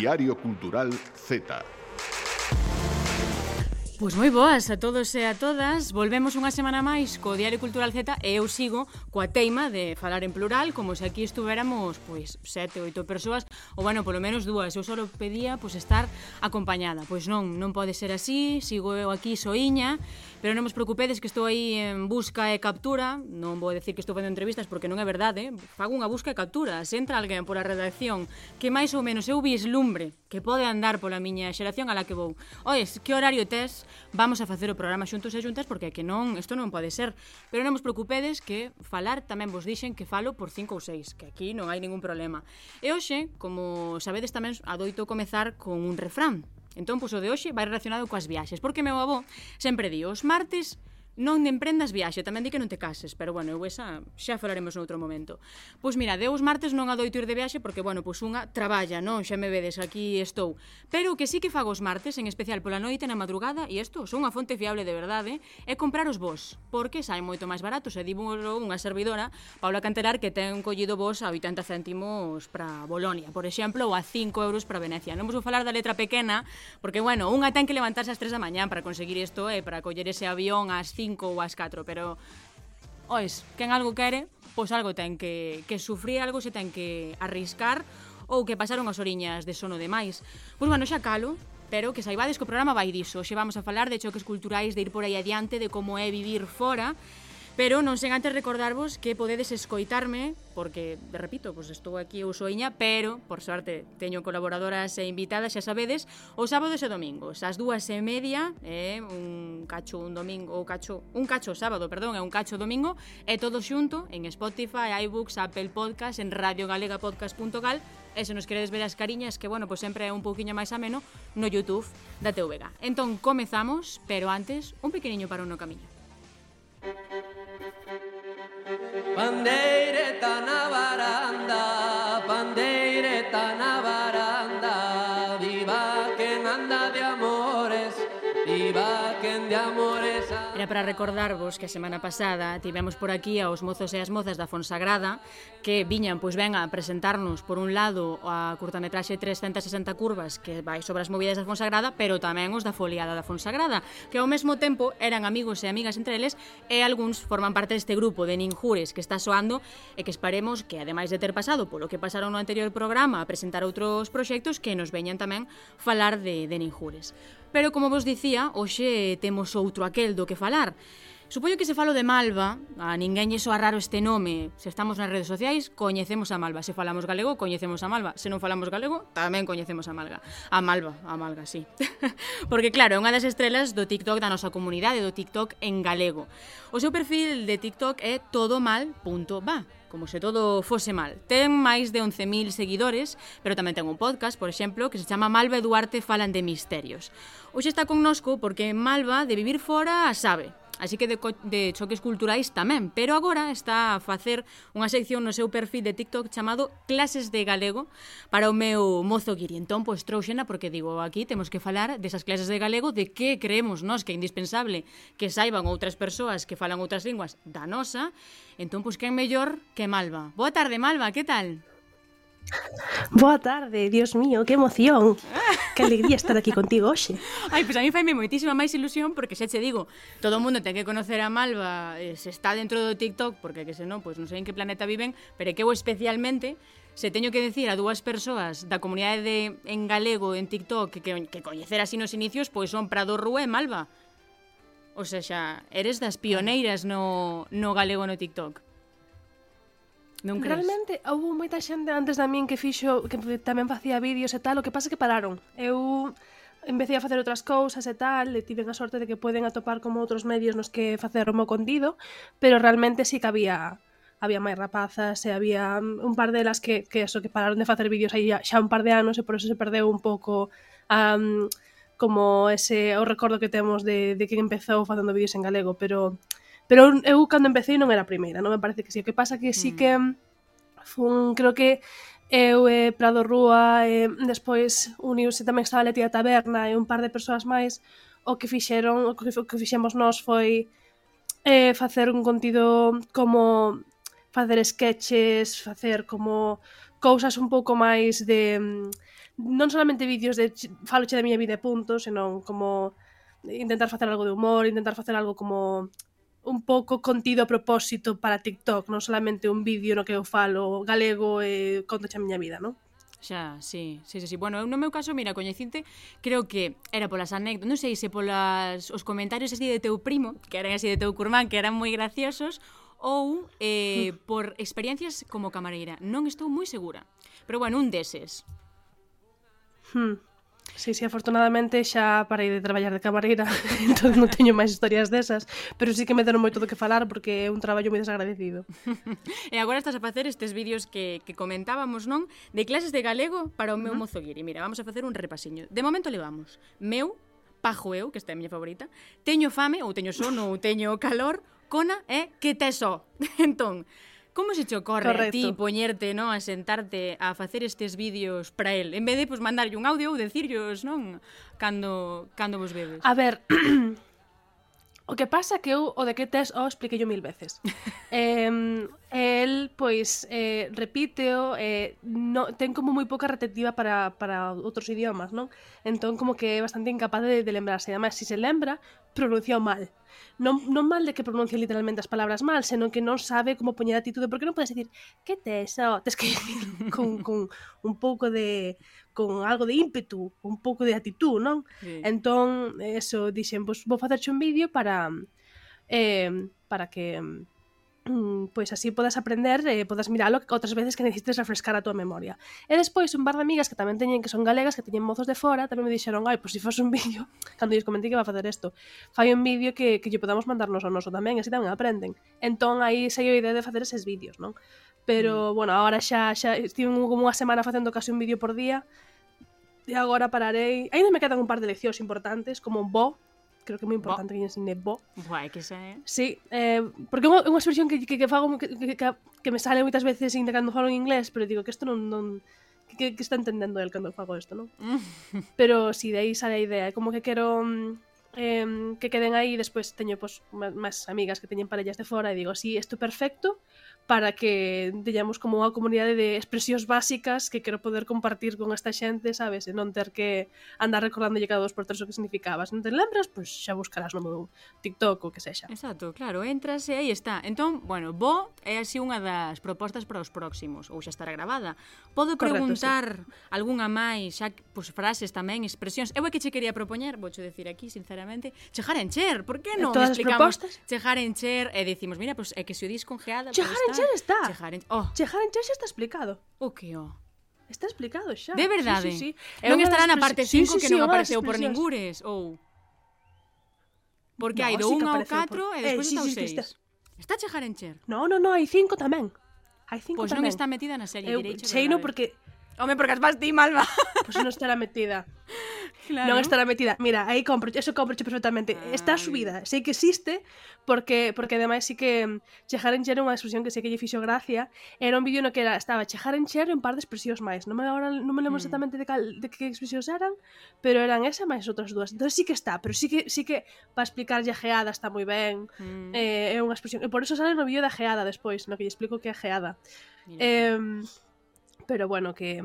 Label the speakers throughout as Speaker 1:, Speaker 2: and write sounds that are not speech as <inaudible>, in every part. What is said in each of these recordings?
Speaker 1: Diario Cultural Z.
Speaker 2: Pois moi boas a todos e a todas. Volvemos unha semana máis co Diario Cultural Z e eu sigo coa teima de falar en plural como se aquí estuveramos pois sete, oito persoas ou bueno, polo menos dúas. Eu só pedía pois estar acompañada. Pois non, non pode ser así. Sigo eu aquí soiña Pero non vos preocupedes que estou aí en busca e captura, non vou decir que estou facendo entrevistas porque non é verdade, eh. fago unha busca e captura, se entra alguén pola redacción que máis ou menos eu vislumbre que pode andar pola miña xeración a la que vou. Ois, que horario tes? Vamos a facer o programa xuntos e xuntas porque que non, isto non pode ser. Pero non vos preocupedes que falar tamén vos dixen que falo por 5 ou 6, que aquí non hai ningún problema. E hoxe, como sabedes tamén, adoito comezar con un refrán Entón, pois o de hoxe vai relacionado coas viaxes, porque meu avó sempre di, os martes non emprendas viaxe, tamén di que non te cases, pero bueno, eu esa xa falaremos noutro momento. Pois mira, de os martes non adoito ir de viaxe porque, bueno, pois unha traballa, non? Xa me vedes, aquí estou. Pero o que sí que fago os martes, en especial pola noite, na madrugada, e isto son unha fonte fiable de verdade, é comprar os vos, porque saen moito máis baratos, e divo unha servidora, Paula Cantelar, que ten collido vos a 80 céntimos para Bolonia, por exemplo, ou a 5 euros para Venecia. Non vos vou falar da letra pequena, porque, bueno, unha ten que levantarse ás 3 da mañán para conseguir isto e eh, para coller ese avión ás cinco ou as catro, pero ois, quen algo quere, pois algo ten que, que sufrir, algo se ten que arriscar ou que pasaron as oriñas de sono demais. Pois, bueno, xa calo, pero que saibades que o programa vai diso. Xe vamos a falar de choques culturais, de ir por aí adiante, de como é vivir fora, pero non sen antes recordarvos que podedes escoitarme, porque, repito, pois estou aquí eu soiña, pero, por sorte, teño colaboradoras e invitadas, xa sabedes, os sábados e domingos, ás dúas e media, eh, un cacho un domingo, ou cacho, un cacho sábado, perdón, e un cacho domingo, e todo xunto en Spotify, iBooks, Apple Podcast, en radiogalegapodcast.gal, e se nos queredes ver as cariñas, que, bueno, pois sempre é un pouquiño máis ameno, no YouTube da TVG. Entón, comezamos, pero antes, un pequeniño para no camiño. Thank you. Pandeiretan abaranda, pandeiretan abaranda, viva que anda de amores, viva de amores. Era para recordarvos que a semana pasada tivemos por aquí aos mozos e as mozas da Fonsagrada que viñan, pois ben, a presentarnos por un lado a curtametraxe 360 curvas que vai sobre as movidas da Fonsagrada pero tamén os da foliada da Fonsagrada que ao mesmo tempo eran amigos e amigas entre eles e algúns forman parte deste grupo de Ninjures que está soando e que esperemos que, ademais de ter pasado polo que pasaron no anterior programa a presentar outros proxectos que nos veñan tamén falar de, de Ninjures. Pero, como vos dicía, hoxe temos temos outro aquel do que falar. Supoño que se falo de Malva, a ninguén lle soa raro este nome. Se estamos nas redes sociais, coñecemos a Malva. Se falamos galego, coñecemos a Malva. Se non falamos galego, tamén coñecemos a Malga. A Malva, a Malga, sí. <laughs> Porque claro, é unha das estrelas do TikTok da nosa comunidade, do TikTok en galego. O seu perfil de TikTok é todomal.va como se todo fose mal. Ten máis de 11.000 seguidores, pero tamén ten un podcast, por exemplo, que se chama Malva e Duarte falan de misterios. Hoxe está connosco porque Malva de vivir fora sabe, Así que de, de choques culturais tamén, pero agora está a facer unha sección no seu perfil de TikTok chamado Clases de Galego para o meu mozo guiri. Entón, pois trouxena porque digo, aquí temos que falar desas clases de galego, de que creemos nós que é indispensable que saiban outras persoas que falan outras linguas da nosa. Entón, pois quen mellor que Malva. Boa tarde, Malva, que tal?
Speaker 3: Boa tarde, Dios mío, que emoción <laughs> Que alegría estar aquí contigo hoxe
Speaker 2: Ai, pois pues a mí faime moitísima máis ilusión Porque xa che digo, todo o mundo ten que conocer a Malva eh, Se está dentro do TikTok Porque que senón, pois pues, non sei en que planeta viven Pero que eu especialmente Se teño que decir a dúas persoas da comunidade de, en galego en TikTok que, que coñecer así nos inicios, pois son Prado Rúa e Malva. O sea, xa, eres das pioneiras no, no galego no TikTok.
Speaker 3: Non crees? Realmente houve moita xente antes da min que fixo que tamén facía vídeos e tal, o que pasa que pararon. Eu empecé a facer outras cousas e tal, e tiven a sorte de que poden atopar como outros medios nos que facer o meu contido, pero realmente sí que había había máis rapazas e había un par delas que, que eso, que pararon de facer vídeos aí xa un par de anos e por eso se perdeu un pouco um, como ese o recordo que temos de, de que empezou facendo vídeos en galego, pero Pero eu cando empecé non era a primeira, non me parece que si. Sí. O que pasa que sí mm. que fun, creo que eu e Prado Rúa e despois uniuse tamén estaba Letia Taberna e un par de persoas máis o que fixeron, o que, o que fixemos nós foi eh, facer un contido como facer sketches, facer como cousas un pouco máis de non solamente vídeos de faloche da miña vida e punto, senón como intentar facer algo de humor, intentar facer algo como un pouco contido a propósito para TikTok, non solamente un vídeo no que eu falo galego e contache a miña vida, non?
Speaker 2: Xa, sí, sí, sí, sí. Bueno, eu no meu caso, mira, coñecinte, creo que era polas anécdotas, non sei se polas os comentarios así de teu primo, que eran así de teu curmán, que eran moi graciosos, ou eh, mm. por experiencias como camareira. Non estou moi segura. Pero bueno, un deses.
Speaker 3: Hmm. Sí, sí, afortunadamente xa parei de traballar de camareira, <laughs> entón non teño máis historias desas, pero sí que me deron moito do que falar porque é un traballo moi desagradecido. <laughs>
Speaker 2: e agora estás a facer estes vídeos que, que comentábamos, non? De clases de galego para o meu uh -huh. mozo guiri. Mira, vamos a facer un repasiño. De momento levamos meu, pajo eu, que esta é a miña favorita, teño fame, ou teño sono, ou teño calor, cona é que teso. <laughs> entón, Como se te ocorre Correcto. a ti poñerte, non, a sentarte a facer estes vídeos para el, en vez de pois pues, mandarlle un audio ou decirllos, non, cando cando vos bebes?
Speaker 3: A ver, <clears throat> O que pasa que eu o de que tes o expliquei yo mil veces. <laughs> eh, el, pois, eh, repíteo, eh, no, ten como moi pouca retentiva para, para outros idiomas, non? Entón, como que é bastante incapaz de, de lembrarse. Además, se se lembra, pronunciou mal. Non, non mal de que pronuncia literalmente as palabras mal, senón que non sabe como poñer atitude, porque non podes dicir que te eso, tes que dicir con, con un pouco de con algo de ímpetu, un pouco de actitud, non? Sí. Entón, eso, dixen, pois pues, vou facerche un vídeo para eh, para que pois así podas aprender e eh, podas miralo outras veces que necesites refrescar a tua memoria. E despois un par de amigas que tamén teñen que son galegas, que teñen mozos de fora, tamén me dixeron, ai, pois se fos un <laughs> vídeo, cando lles comentei que va a facer isto, fai un vídeo que, que lle podamos mandarnos ao noso tamén, así tamén aprenden. Entón aí saiu a idea de facer eses vídeos, non? Pero, mm. bueno, agora xa, xa estive como unha semana facendo casi un vídeo por día, e agora pararei... Ainda me quedan un par de leccións importantes, como bo, creo que é moi importante bo. que lle ensine bo.
Speaker 2: Buah, que xa é.
Speaker 3: Sí, eh, porque é unha expresión que, que, que fago que, que, que, me sale moitas veces ainda cando falo en inglés, pero digo que isto non, non que, que está entendendo el cando fago isto, non? <laughs> pero si sí, de aí sale a idea, É como que quero eh, que queden aí e despois teño pues, máis amigas que teñen parellas de fora e digo, si, sí, isto perfecto, para que teñamos como unha comunidade de expresións básicas que quero poder compartir con esta xente, sabes? E non ter que andar recordándolle cada dos por tres o que significaba. Se non te lembras, pois pues xa buscarás no meu TikTok ou que sexa.
Speaker 2: Exacto, claro, entras e aí está. Entón, bueno, bo é así unha das propostas para os próximos, ou xa estará gravada. Podo preguntar Correcto, sí. algunha máis, xa, pois, frases tamén, expresións. Eu é que che quería propoñer, voucho dicir aquí, sinceramente, chejar encher, por que non? Todas explicamos, as propostas? Chejar e dicimos, mira, pois pues, é que se o dis congeada, pois
Speaker 3: chejar pues, Xa está.
Speaker 2: Chegar en... Oh.
Speaker 3: Chegar en xa está explicado.
Speaker 2: Oh, o que o? Oh.
Speaker 3: Está explicado xa.
Speaker 2: De verdade? Eh. Sí, sí, sí. Non estará na parte 5 sí, sí, que sí, non apareceu por ningures ou... Porque no, hai do 1 sí ao 4 por... e despois eh, sí, está o 6. Sí, sí, está... está chegar en Cher.
Speaker 3: Non, non, non, hai 5 tamén. Hai 5
Speaker 2: pois pues
Speaker 3: tamén.
Speaker 2: Pois non está metida na serie.
Speaker 3: Eu cheino porque
Speaker 2: Home, porque as vas ti, Malva.
Speaker 3: Pois <laughs> pues non estará metida. Claro. Non estará metida. Mira, aí compro, eso compro perfectamente. Ay. Está subida, sei que existe, porque porque ademais sí que mm, Chejaren Cher unha expresión que sei que lle fixo gracia, era un vídeo no que era, estaba Chejaren Cher e un par de expresións máis. Non me agora non me lembro mm. exactamente de, cal, de que expresións eran, pero eran esa máis outras dúas. Entón sí que está, pero sí que sí que para explicar a geada está moi ben. Mm. Eh, é unha expresión, e por eso sale no vídeo da geada despois, no que lle explico que é geada. Mira. Eh, pero bueno, que,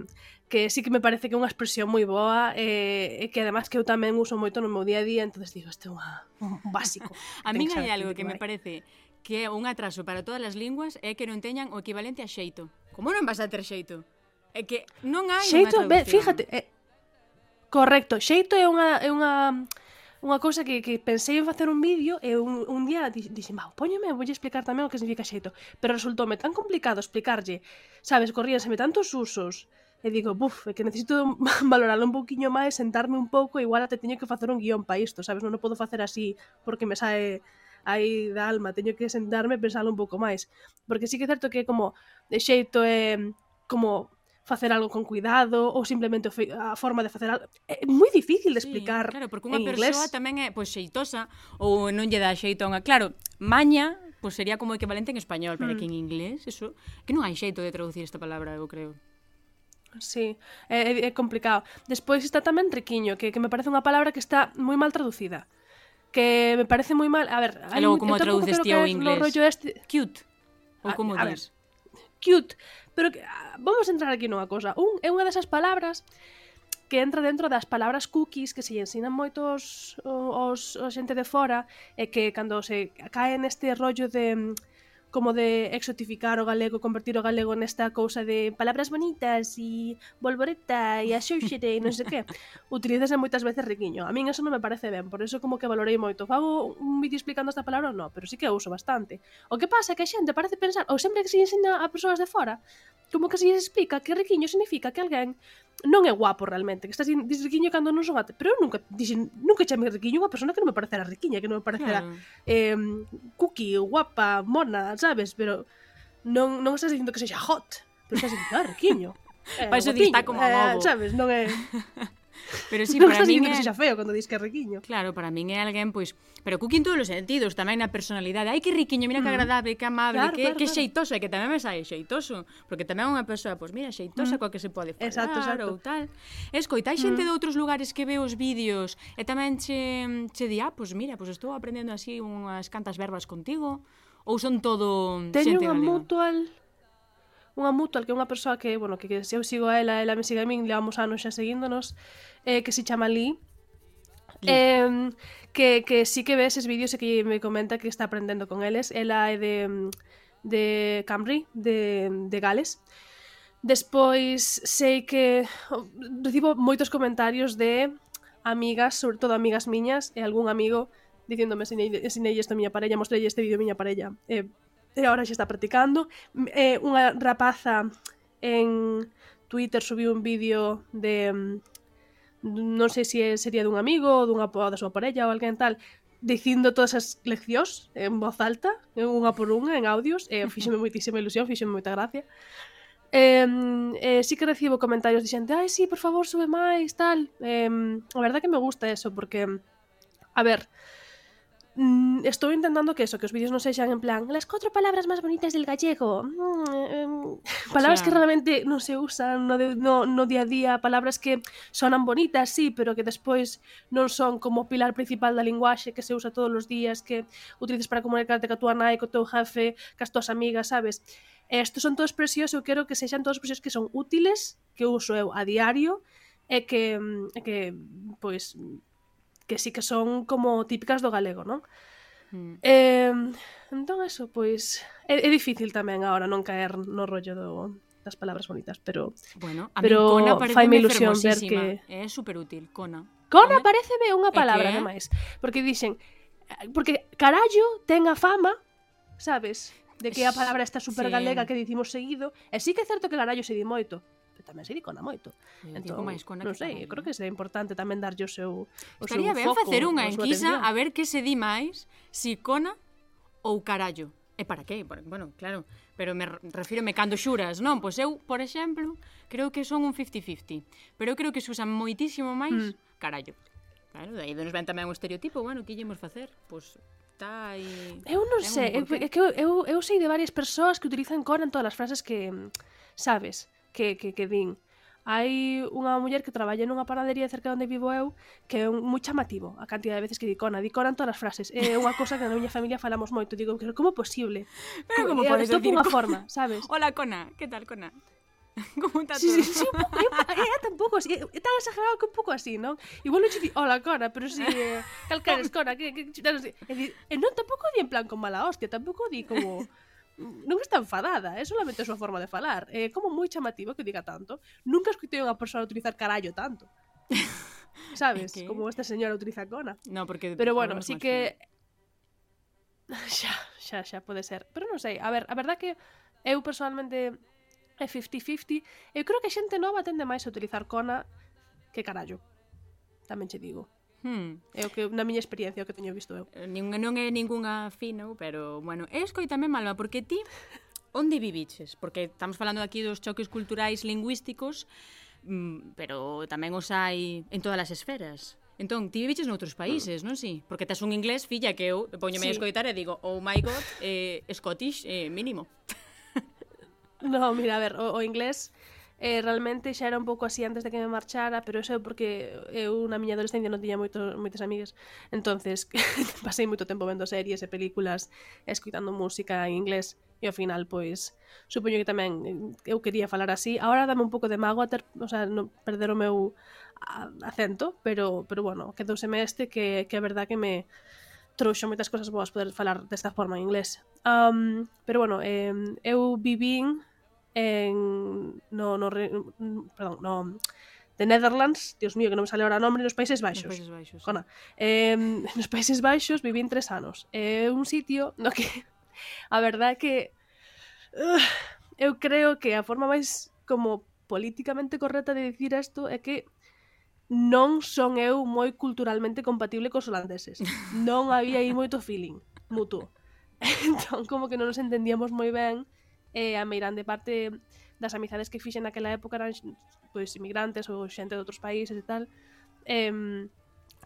Speaker 3: que sí que me parece que é unha expresión moi boa eh, e eh, que además que eu tamén uso moito no meu día a día, entonces digo, este é unha, un básico. <laughs>
Speaker 2: a min hai algo que me parece que é un atraso para todas as linguas é que non teñan o equivalente a xeito. Como non vas a ter xeito? É que non hai
Speaker 3: xeito, unha traducción. Ve, fíjate, eh, correcto, xeito é unha, é unha unha cousa que, que pensei en facer un vídeo e un, un día dixen, vau, póñeme, voulle explicar tamén o que significa xeito. Pero resultoume tan complicado explicarlle, sabes, corríanseme tantos usos, e digo, buf, é que necesito <laughs> valorarlo un pouquiño máis, sentarme un pouco, igual até teño que facer un guión para isto, sabes, non o podo facer así porque me sae aí da alma, teño que sentarme e pensarlo un pouco máis, porque sí que é certo que como de xeito é como facer algo con cuidado ou simplemente a forma de facer algo é moi difícil de explicar
Speaker 2: sí, claro, porque unha
Speaker 3: persoa inglés.
Speaker 2: tamén é pois xeitosa ou non lle dá xeito a unha, claro, maña pois sería como equivalente en español, pero mm. que en inglés eso que non hai xeito de traducir esta palabra, eu creo.
Speaker 3: Sí, é, é complicado. Despois está tamén riquiño, que, que me parece unha palabra que está moi mal traducida. Que me parece moi mal... A ver...
Speaker 2: Hai, logo, como traduces ti ao inglés? Rollo este... Cute. Ou como a, a
Speaker 3: ver, cute Pero que, ah, vamos a entrar aquí nunha cosa. Un é unha desas palabras que entra dentro das palabras cookies que se lle ensinan moitos os, os, os xente de fora e que cando se cae neste rollo de como de exotificar o galego, convertir o galego nesta cousa de palabras bonitas e volvoreta e a axóxere e non sei que, <laughs> utilízase moitas veces riquiño. A min eso non me parece ben, por eso como que valorei moito. Fago un vídeo explicando esta palabra ou non, pero sí que a uso bastante. O que pasa é que a xente parece pensar, ou sempre que se ensina a persoas de fora, como que se lles explica que riquiño significa que alguén non é guapo realmente, que estás dis riquiño cando non son ate, pero eu nunca dixen, nunca chamei riquiño unha persona que non me parecera riquiña, que non me parecera claro. eh, cookie, guapa, mona, sabes, pero non, non estás dicindo que sexa hot, pero estás dicindo, ah, riquiño. <laughs>
Speaker 2: Eh, Para iso está como eh.
Speaker 3: Sabes, non é... <laughs>
Speaker 2: Pero sí, <laughs> para min
Speaker 3: é... xa feo cando dis que é riquiño.
Speaker 2: Claro, para min é alguén, pois... Pero cuqui en todos os sentidos, tamén na personalidade. Ai, que riquiño, mira mm. que agradable, que amable, claro, que, claro, que xeitoso, claro. que tamén me sai xeitoso. Porque tamén é unha persoa, pois mira, xeitosa mm. coa que se pode falar exacto, exacto. ou tal. Escoitai xente mm. de outros lugares que ve os vídeos e tamén che, che di, ah, pois mira, pois estou aprendendo así unhas cantas verbas contigo. Ou son todo
Speaker 3: Teño
Speaker 2: xente galega?
Speaker 3: Teño unha mutual unha mutual que é unha persoa que, bueno, que, que se eu sigo a ela, ela me sigue a min, levamos anos xa seguíndonos, eh, que se chama Lee, Lee. Eh, que, que sí que ve eses vídeos e que me comenta que está aprendendo con eles. Ela é de, de Camry, de, de Gales. Despois sei que oh, recibo moitos comentarios de amigas, sobre todo amigas miñas, e algún amigo dicéndome ensinei isto a miña parella, mostrei este vídeo a miña parella. Eh, e agora xa está practicando. Eh, unha rapaza en Twitter subiu un vídeo de mm, non sei se sería dun amigo ou dunha da súa parella ou alguén tal dicindo todas as leccións en voz alta, unha por unha, en audios, e eh, <laughs> fíxeme moitísima ilusión, fíxeme moita gracia. Eh, eh, sí que recibo comentarios de xente, ai, sí, por favor, sube máis, tal. Eh, a verdad que me gusta eso, porque, a ver, mm, estou intentando que eso, que os vídeos non sexan en plan las catro palabras máis bonitas del gallego. Mm, <laughs> palabras o sea... que realmente non se usan no, de, no, no día a día, palabras que sonan bonitas, sí, pero que despois non son como pilar principal da linguaxe que se usa todos os días, que utilizas para comunicarte ca tua nai, co teu jefe, cas tuas amigas, sabes? E estos son todos precios, eu quero que sexan todos precios que son útiles, que uso eu a diario, e que, e que pois, que sí que son como típicas do galego, non? Mm. Eh, entón, eso, pois... É, é difícil tamén agora non caer no rollo do, das palabras bonitas, pero...
Speaker 2: Bueno, a
Speaker 3: pero
Speaker 2: Cona
Speaker 3: faime ilusión ver que...
Speaker 2: É superútil, Cona. Cona
Speaker 3: Home? pareceme unha palabra, que... máis. Porque dixen... Porque carallo ten a fama, sabes? De que a palabra está super galega sí. que dicimos seguido. E sí que é certo que carallo se di moito tamén se icona moito.
Speaker 2: Entón, máis cona
Speaker 3: non sei, creo que será importante tamén darlle o seu o
Speaker 2: Estaría
Speaker 3: seu
Speaker 2: ben
Speaker 3: foco,
Speaker 2: facer unha enquisa a ver que se di máis, si cona ou carallo. E para que? Bueno, claro, pero me refiro me cando xuras, non? Pois eu, por exemplo, creo que son un 50-50, pero eu creo que se usan moitísimo máis mm. carallo. Claro, daí nos ven tamén o estereotipo, bueno, que íamos facer? Pois está aí...
Speaker 3: Eu non sei, eu, é que eu, eu, eu sei de varias persoas que utilizan cona en todas as frases que, mm, sabes? que, que, que vin. Hai unha muller que traballa nunha panadería cerca de onde vivo eu que é un, moi chamativo a cantidad de veces que dicona. Dicona en todas as frases. É unha cosa que na miña familia falamos moito. Digo, que, como posible?
Speaker 2: Pero como, como podes decir?
Speaker 3: unha forma, sabes? <laughs>
Speaker 2: Hola, Cona. Que tal, Cona? <laughs>
Speaker 3: como está sí, todo? sí, sí, eh, un pouco, é, tampouco, é, é tan exagerado que un pouco así, non? Igual non che di, hola, Cona, pero si, eh, calcares, <laughs> Cona, que, que, non sei. E, e non, tampouco di en plan con mala hostia, tampouco di como, non está enfadada, é solamente a súa forma de falar. É como moi chamativo que diga tanto. Nunca escutei unha persoa utilizar carallo tanto. <laughs> Sabes? Que... Como esta señora utiliza cona.
Speaker 2: No, porque...
Speaker 3: Pero bueno, sí que... <laughs> Xa, xa, xa, pode ser. Pero non sei, a ver, a verdad que eu personalmente é 50-50. Eu creo que xente nova tende máis a utilizar cona que carallo. Tamén che digo.
Speaker 2: Hmm.
Speaker 3: É o que na miña experiencia o que teño visto eu.
Speaker 2: Eh, nin, non é ningunha fino, pero bueno, escoítame Malva, porque ti onde viviches? Porque estamos falando aquí dos choques culturais lingüísticos, mm, pero tamén os hai en todas as esferas. Entón, ti viviches noutros países, non si? Porque tes un inglés, filla, que eu poñome sí. a escoitar e digo, oh my god, eh, Scottish, eh, mínimo. <laughs>
Speaker 3: no, mira, a ver, o, o inglés eh, realmente xa era un pouco así antes de que me marchara, pero eso é porque eu na miña adolescencia non tiña moitos, moitas amigas, entonces <laughs> pasei moito tempo vendo series e películas, escuitando música en inglés, e ao final, pois, supoño que tamén eh, eu quería falar así. Ahora dame un pouco de mago a ter, o sea, no, perder o meu acento, pero, pero bueno, quedou este que, que é verdad que me trouxo moitas cosas boas poder falar desta forma en inglés. Um, pero bueno, eh, eu vivín en no, no perdón, no The Netherlands, Dios mío, que non me sale ahora o nome, nos Países Baixos.
Speaker 2: Nos Países Baixos.
Speaker 3: Cona. Eh, <laughs> nos Países Baixos vivín tres anos. É eh, un sitio no que <laughs> a verdad que uh, eu creo que a forma máis como políticamente correcta de dicir isto é que non son eu moi culturalmente compatible cos holandeses. Non había aí moito feeling mutuo. <laughs> Entón, como que non nos entendíamos moi ben e a meirande parte das amizades que fixen naquela época eran pois inmigrantes ou xente de outros países e tal. Eh,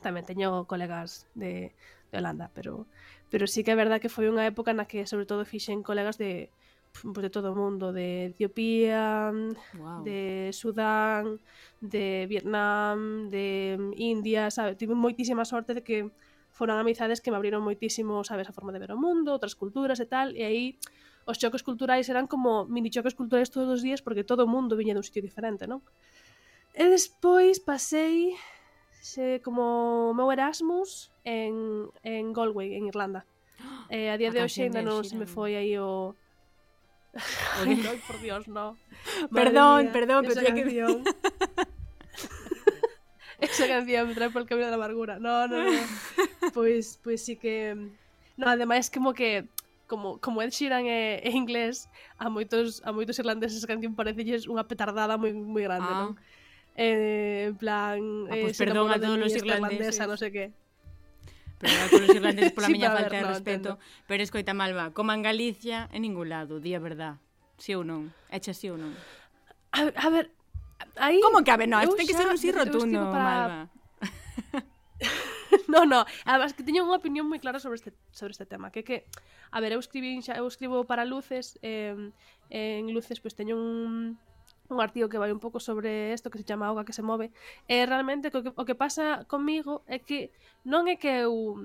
Speaker 3: tamén teño colegas de, de Holanda, pero pero sí que é verdad que foi unha época na que sobre todo fixen colegas de pues, de todo o mundo, de Etiopía, wow. de Sudán, de Vietnam, de India, sabe, tive moitísima sorte de que foron amizades que me abriron moitísimo, sabes, a forma de ver o mundo, outras culturas e tal, e aí os choques culturais eran como mini choques culturais todos os días porque todo o mundo viña dun sitio diferente, non? E despois pasei se, como meu Erasmus en, en Galway, en Irlanda. <gasps> Eh, a día a de hoxe ainda non se me foi aí o... <laughs> Ay, no, por Dios, no. <laughs>
Speaker 2: Perdón, mía, perdón, pero
Speaker 3: tenía canción... que... <laughs> esa canción me trae por el camino da amargura. No, no, no. pois, pois sí que... No, ademais como que como, como Ed Sheeran é, é inglés, a moitos, a moitos irlandeses a canción parecelles unha petardada moi, moi grande, ah. non? Eh, en plan...
Speaker 2: Ah, pues eh, pois perdón a todos os
Speaker 3: irlandeses. non sei sé que.
Speaker 2: Perdón a todos os irlandeses pola <laughs> sí, miña falta ver, de no, respeto. Entendo. Pero escoita, Malva, como en Galicia, en ningún lado, di a verdad. Si sí ou non? Echa si sí ou non?
Speaker 3: A, a ver, aí...
Speaker 2: Como que a ver? No, ten que ser un sí rotundo, para... Malva. <laughs> <laughs>
Speaker 3: no, no. Además que teño unha opinión moi clara sobre este, sobre este tema, que que a ver, eu escribí xa, eu escribo para luces, eh, en luces pois pues, teño un un artigo que vai un pouco sobre isto que se chama auga que se move e realmente o que, o que pasa comigo é que non é que eu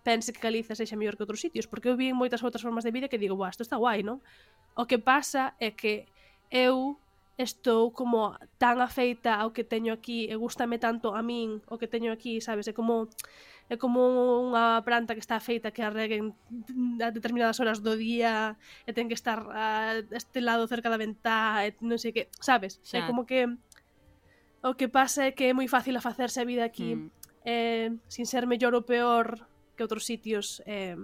Speaker 3: pense que Galicia sexa mellor que outros sitios porque eu vi en moitas outras formas de vida que digo, "Buah, isto está guai, non?" O que pasa é que eu estou como tan afeita ao que teño aquí e gustame tanto a min o que teño aquí, sabes? É como é como unha planta que está feita que arreguen a determinadas horas do día e ten que estar a este lado cerca da ventá e non sei que, sabes? Xa. É como que o que pasa é que é moi fácil a facerse a vida aquí mm. eh, sin ser mellor ou peor que outros sitios eh,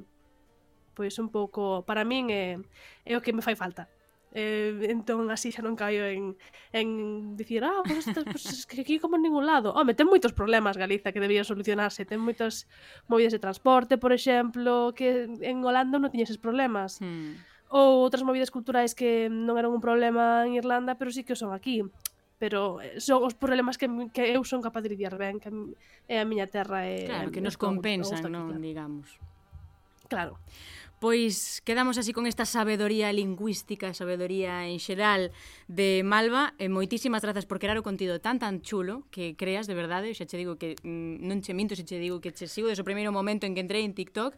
Speaker 3: pois un pouco, para min é, é o que me fai falta Eh, entón así xa non caio en, en dicir, ah, pues, pues, pues, es que aquí como en ningún lado. Home, ten moitos problemas Galiza que debían solucionarse, ten moitas movidas de transporte, por exemplo, que en Holanda non tiñeses problemas. Hmm. Ou outras movidas culturais que non eran un problema en Irlanda, pero sí que son aquí. Pero eh, son os problemas que, que eu son capaz de lidiar ben, que é a miña terra. É,
Speaker 2: claro, que nos compensan, non, digamos.
Speaker 3: Claro.
Speaker 2: Pois quedamos así con esta sabedoría lingüística, sabedoría en xeral de Malva. E moitísimas grazas por crear o contido tan tan chulo que creas, de verdade, xa che digo que mm, non che minto, xa che digo que che sigo desde o primeiro momento en que entrei en TikTok.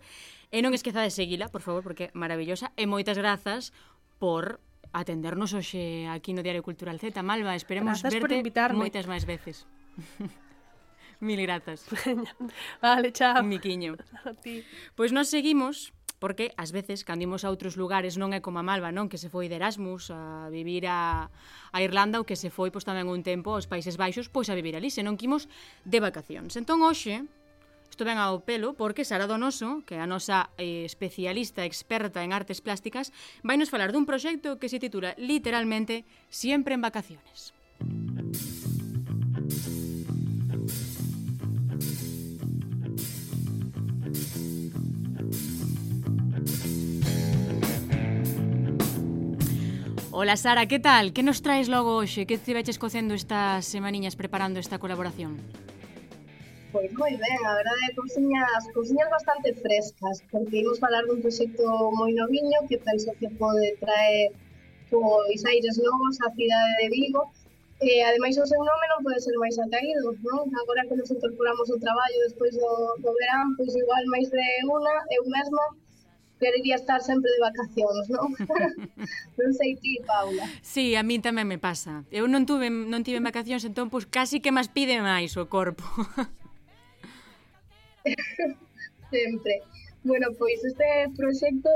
Speaker 2: E non esquezades seguila, por favor, porque é maravillosa. E moitas grazas por atendernos hoxe aquí no Diario Cultural Z. Malva, esperemos
Speaker 3: grazas
Speaker 2: verte
Speaker 3: moitas
Speaker 2: máis veces. <laughs> Mil grazas. <laughs>
Speaker 3: vale, chao.
Speaker 2: Miquiño. A ti. Pois nós seguimos porque ás veces cando imos a outros lugares non é como a Malva, non, que se foi de Erasmus a vivir a, a Irlanda ou que se foi pois tamén un tempo aos Países Baixos pois a vivir ali, senón que imos de vacacións. Entón hoxe isto ven ao pelo porque Sara Donoso, que é a nosa eh, especialista experta en artes plásticas, vai nos falar dun proxecto que se titula literalmente Siempre en vacaciones. Música Ola Sara, que tal? Que nos traes logo hoxe? Que te veches cocendo estas semaniñas preparando esta colaboración?
Speaker 4: Pois moi ben, a verdade é cousiñas, cousiñas bastante frescas, porque imos falar dun proxecto moi noviño que penso que pode traer pois aires novos á cidade de Vigo, E ademais o seu nome non pode ser máis acaído, non? Agora que nos incorporamos ao traballo despois do, do verán, pois igual máis de unha, eu mesma, querería estar sempre de vacacións, non? <laughs> non sei ti, Paula.
Speaker 2: Sí, a min tamén me pasa. Eu non tuve non tive vacacións, entón pois casi que máis pide máis o corpo. <laughs>
Speaker 4: sempre. Bueno, pois este proxecto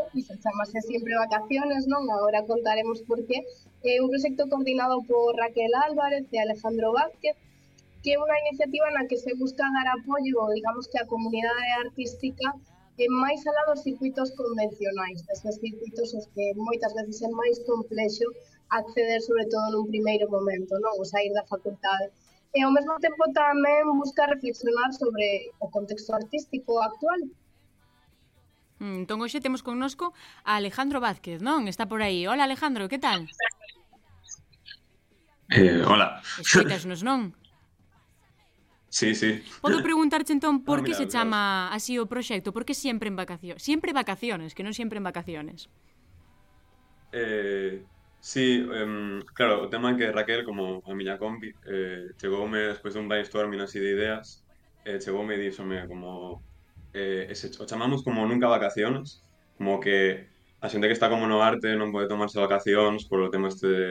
Speaker 4: chamase sempre vacaciones, non? Agora contaremos por qué. É un proxecto coordinado por Raquel Álvarez e Alejandro Vázquez, que é unha iniciativa na que se busca dar apoio, digamos que a comunidade artística que máis alá dos circuitos convencionais, destes circuitos os que moitas veces é máis complexo acceder sobre todo nun primeiro momento, non? O sair da facultade. E ao mesmo tempo tamén busca reflexionar sobre o contexto artístico actual.
Speaker 2: Mm, entón, hoxe temos connosco a Alejandro Vázquez, non? Está por aí. Hola, Alejandro, que tal?
Speaker 5: Eh, hola.
Speaker 2: Escoitasnos, non?
Speaker 5: Sí, sí.
Speaker 2: Podo preguntarche entón por
Speaker 5: Ah,
Speaker 2: que
Speaker 5: mira,
Speaker 2: se
Speaker 5: mira.
Speaker 2: chama así o proxecto? Por que sempre en vacacións? Sempre vacaciones, que non sempre en vacaciones.
Speaker 5: Eh, sí, em, claro, o tema é que Raquel, como a miña compi, eh, chegoume despois dun brainstorming así de ideas, eh, chegoume e díxome como eh, ese, o chamamos como nunca vacaciones, como que a xente que está como no arte non pode tomarse vacacións polo tema este de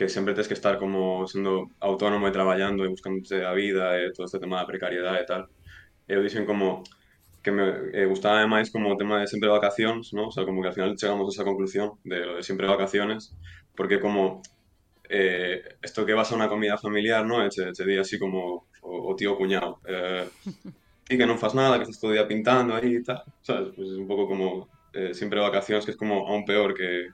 Speaker 5: que sempre tens que estar como sendo autónomo e traballando e buscándote a vida e todo este tema da precariedade e tal. E eu dixen como que me eh, gustaba máis como o tema de sempre vacacións, ¿no? o sea, como que al final chegamos a esa conclusión de lo de sempre vacaciones, porque como eh, esto que vas a unha comida familiar, ¿no? E che, che di así como o, o tío cuñado, eh, e que non faz nada, que estás todo día pintando aí e tal, sabes, pues es un pouco como eh, sempre vacacións, que es como aún peor que,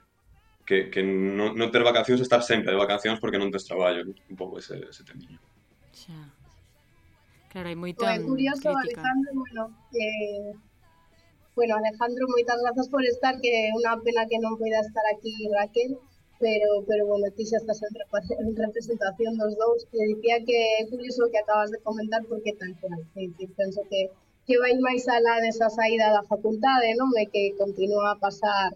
Speaker 5: que, que non, non ter vacacións, estar sempre de vacacións porque non tes traballo, ¿no? un pouco ese, ese temiño.
Speaker 2: Xa. Claro, hai moita
Speaker 4: é curioso,
Speaker 2: crítica.
Speaker 4: Alejandro, bueno, eh, bueno, Alejandro, moitas grazas por estar, que é unha pena que non poida estar aquí Raquel, pero, pero bueno, ti xa estás en, representación dos dous, e dicía que é curioso o que acabas de comentar porque tal cual, penso que que vai máis alá desa saída da facultade, non? E que continua a pasar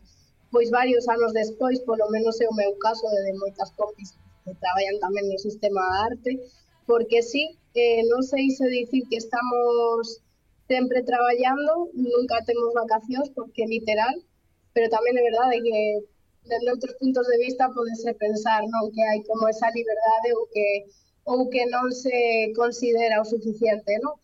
Speaker 4: pois varios anos despois, polo menos é o meu caso de, de moitas compis que traballan tamén no sistema de arte, porque sí, eh, non sei se dicir que estamos sempre traballando, nunca temos vacacións, porque literal, pero tamén é verdade que desde outros puntos de vista podese pensar non que hai como esa liberdade ou que ou que non se considera o suficiente, non?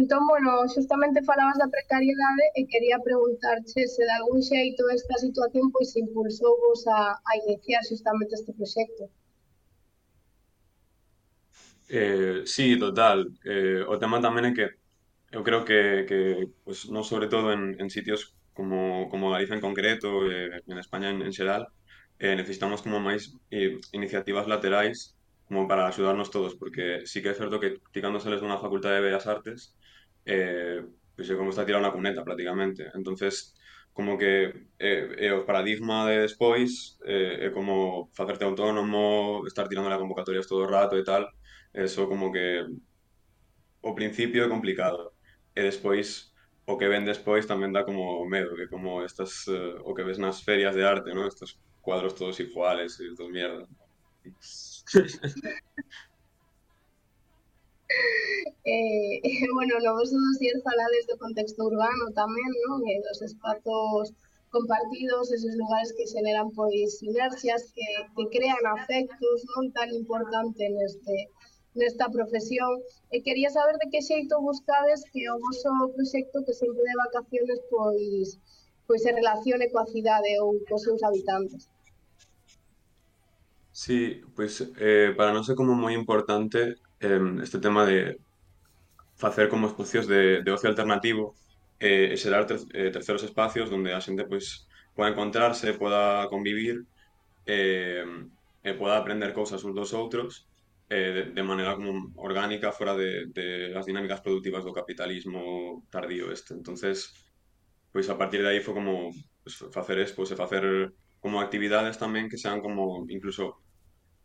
Speaker 4: Entón, bueno, justamente falabas da precariedade e quería preguntarche se de algún xeito esta situación pois impulsou vos a, a iniciar xustamente este proxecto.
Speaker 5: Eh, sí, total. Eh, o tema tamén é que eu creo que, que pues, non sobre todo en, en sitios como, como Galicia en concreto, eh, en España en, en xeral, eh, necesitamos como máis eh, iniciativas laterais como para axudarnos todos, porque sí que é certo que ti cando sales dunha facultade de Bellas Artes eh, pois é como está tirado na cuneta prácticamente. entonces como que eh, eh, o paradigma de despois eh, é como facerte autónomo, estar tirando las convocatorias todo o rato e tal, eso como que o principio é complicado. E despois o que ven despois tamén dá como medo, que como estas eh, o que ves nas ferias de arte, ¿no? Estos cuadros todos iguales, e todo mierda. <laughs>
Speaker 4: Eh, <laughs> bueno, no vos dosier falades do contexto urbano tamén, non? E dos espazos compartidos, esos lugares que xeneran pois sinerxias, que, que crean afectos non tan importante neste nesta profesión e quería saber de que xeito buscades que o voso proxecto que sempre de vacaciones pois pois se relacione coa cidade ou cos seus habitantes.
Speaker 5: Sí, pois eh, para é como moi importante eh, este tema de facer como espacios de, ocio alternativo eh, e eh, terceros espacios onde a xente pois poda encontrarse, poda convivir eh, e poda aprender cousas uns dos outros eh, de, de maneira como orgánica fora de, de as dinámicas productivas do capitalismo tardío este. Entonces, pois a partir de aí foi como pues, facer expos e facer como actividades tamén que sean como incluso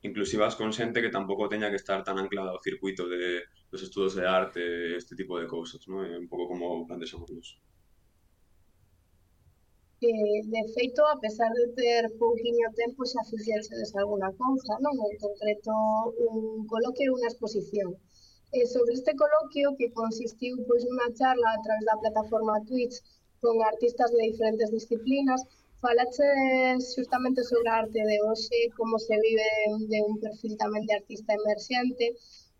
Speaker 5: inclusivas con xente que tampouco teña que estar tan anclada ao circuito de, dos estudos de arte, este tipo de cousas, ¿no? É un pouco como plantexamos nos.
Speaker 4: Eh, de feito, a pesar de ter pouquinho tempo, xa fixéxedes alguna cousa, non? En concreto, un coloquio e unha exposición. Eh, sobre este coloquio que consistiu pois, unha charla a través da plataforma Twitch con artistas de diferentes disciplinas, Falaches justamente sobre a arte de hoxe, como se vive de un perfil tamén de artista emerxente,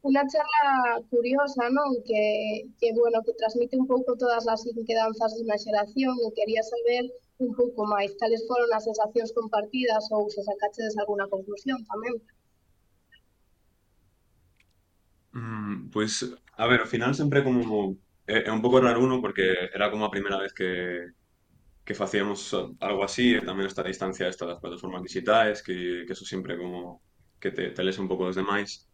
Speaker 4: unha charla curiosa, non? Que, que, bueno, que transmite un pouco todas as inquedanzas dunha xeración e quería saber un pouco máis cales foron as sensacións compartidas ou se sacachedes alguna conclusión tamén.
Speaker 5: Mm, pois, a ver, ao final sempre como é, é un pouco raro uno porque era como a primeira vez que que facíamos algo así e tamén esta distancia esta das plataformas digitais que, que eso sempre como que te, te lees un pouco dos demais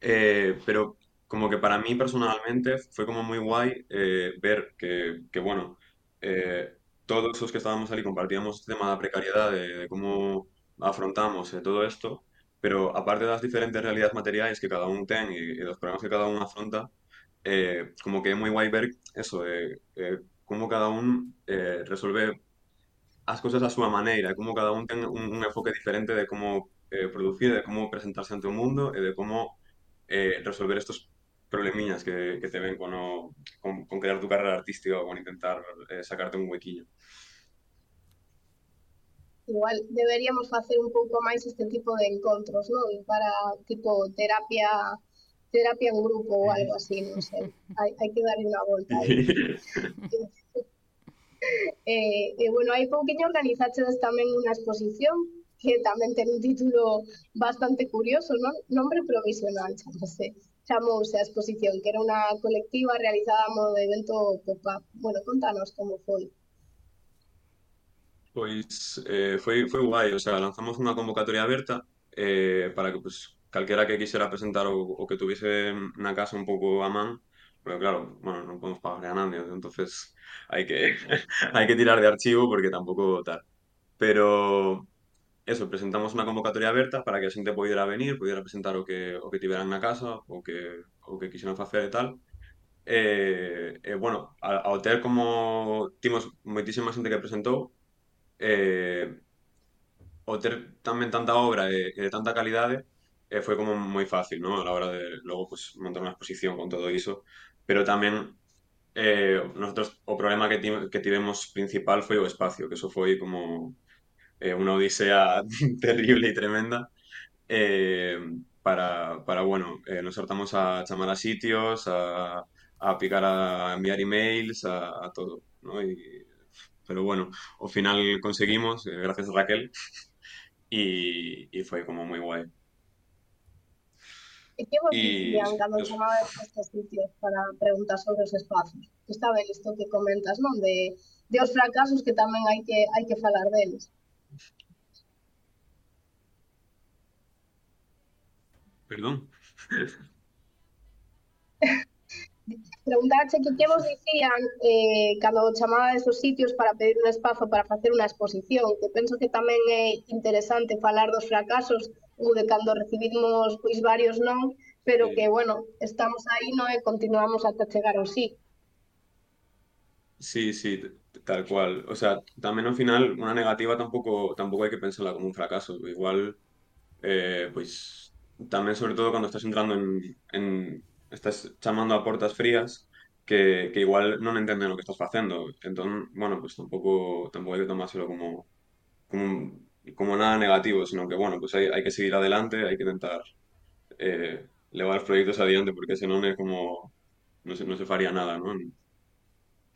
Speaker 5: Eh, pero como que para mí personalmente fue como muy guay eh, ver que, que, bueno, eh, todos los que estábamos ahí compartíamos este tema de precariedad, de, de cómo afrontamos todo esto, pero aparte de las diferentes realidades materiales que cada uno tiene y, y los problemas que cada uno afronta, como que es muy guay ver eso, de como cada un eh, resolve as cousas a súa maneira, como cada un ten un, un enfoque diferente de como eh, producir, de como presentarse ante o mundo e de como eh, resolver estos problemiñas que, que te ven con, o, con, con crear tu carrera artística o con intentar eh, sacarte un huequillo.
Speaker 4: Igual deberíamos facer un pouco máis este tipo de encontros, non? Para tipo terapia terapia en grupo ou algo así, non sei. Hai, hai que darle unha volta. Aí. <laughs> eh, e, bueno, hai pouquinho organizaches tamén unha exposición que tamén ten un título bastante curioso, non? Nombre provisional, chamase. Chamouse a exposición, que era unha colectiva realizada a modo de evento pop-up. Bueno, contanos como foi.
Speaker 5: Pois eh, foi, foi o sea, lanzamos unha convocatoria aberta eh, para que pues, calquera que quixera presentar o, que tuviese na casa un pouco a pero claro, bueno, non podemos pagar a nadie, entonces hai que <laughs> hai que tirar de archivo porque tampouco tal. Pero eso, presentamos unha convocatoria aberta para que a xente poidera venir, poidera presentar o que, o que tiveran na casa, o que, o que quixeran facer tal. E, e bueno, ao ter como timos moitísima xente que presentou, eh, o ter tamén tanta obra e, e de tanta calidade, eh, como moi fácil, ¿no? A la hora de logo pues, montar unha exposición con todo iso, pero tamén eh, nosotros o problema que, que tivemos principal foi o espacio, que eso foi como eh, odisea <laughs> terrible y tremenda. Eh, para, para, bueno, eh, nos hartamos a llamar a sitios, a, a picar a enviar emails, a, a todo, ¿no? Y, pero bueno, al final conseguimos, eh, gracias a Raquel, <laughs> y, y, como muy guay.
Speaker 4: ¿Y qué vos dicían cuando chamabas a estos sitios para preguntar sobre os espacios? Está ben isto que comentas, non? De, de os fracasos que tamén hai que hai que falar deles.
Speaker 5: Perdón. <laughs>
Speaker 4: Preguntache que que vos dicían eh, cando chamaba esos sitios para pedir un espazo para facer unha exposición, que penso que tamén é interesante falar dos fracasos ou de cando recibimos pois varios non, pero sí. que, bueno, estamos aí non e continuamos ata chegar ao sí.
Speaker 5: Sí, sí, tal cual. O sea, tamén ao final unha negativa tampouco tampouco hai que pensarla como un fracaso. Igual, eh, pois, tamén sobre todo cando estás entrando en, en estás chamando a portas frías que, que igual non entenden o que estás facendo. Entón, bueno, pues tampouco tampouco hai que tomárselo como como como nada negativo, sino que bueno, pues hay, hay que seguir adelante, hay que intentar eh, levar proyectos adiante, porque senón é como non se, non se faría nada, non?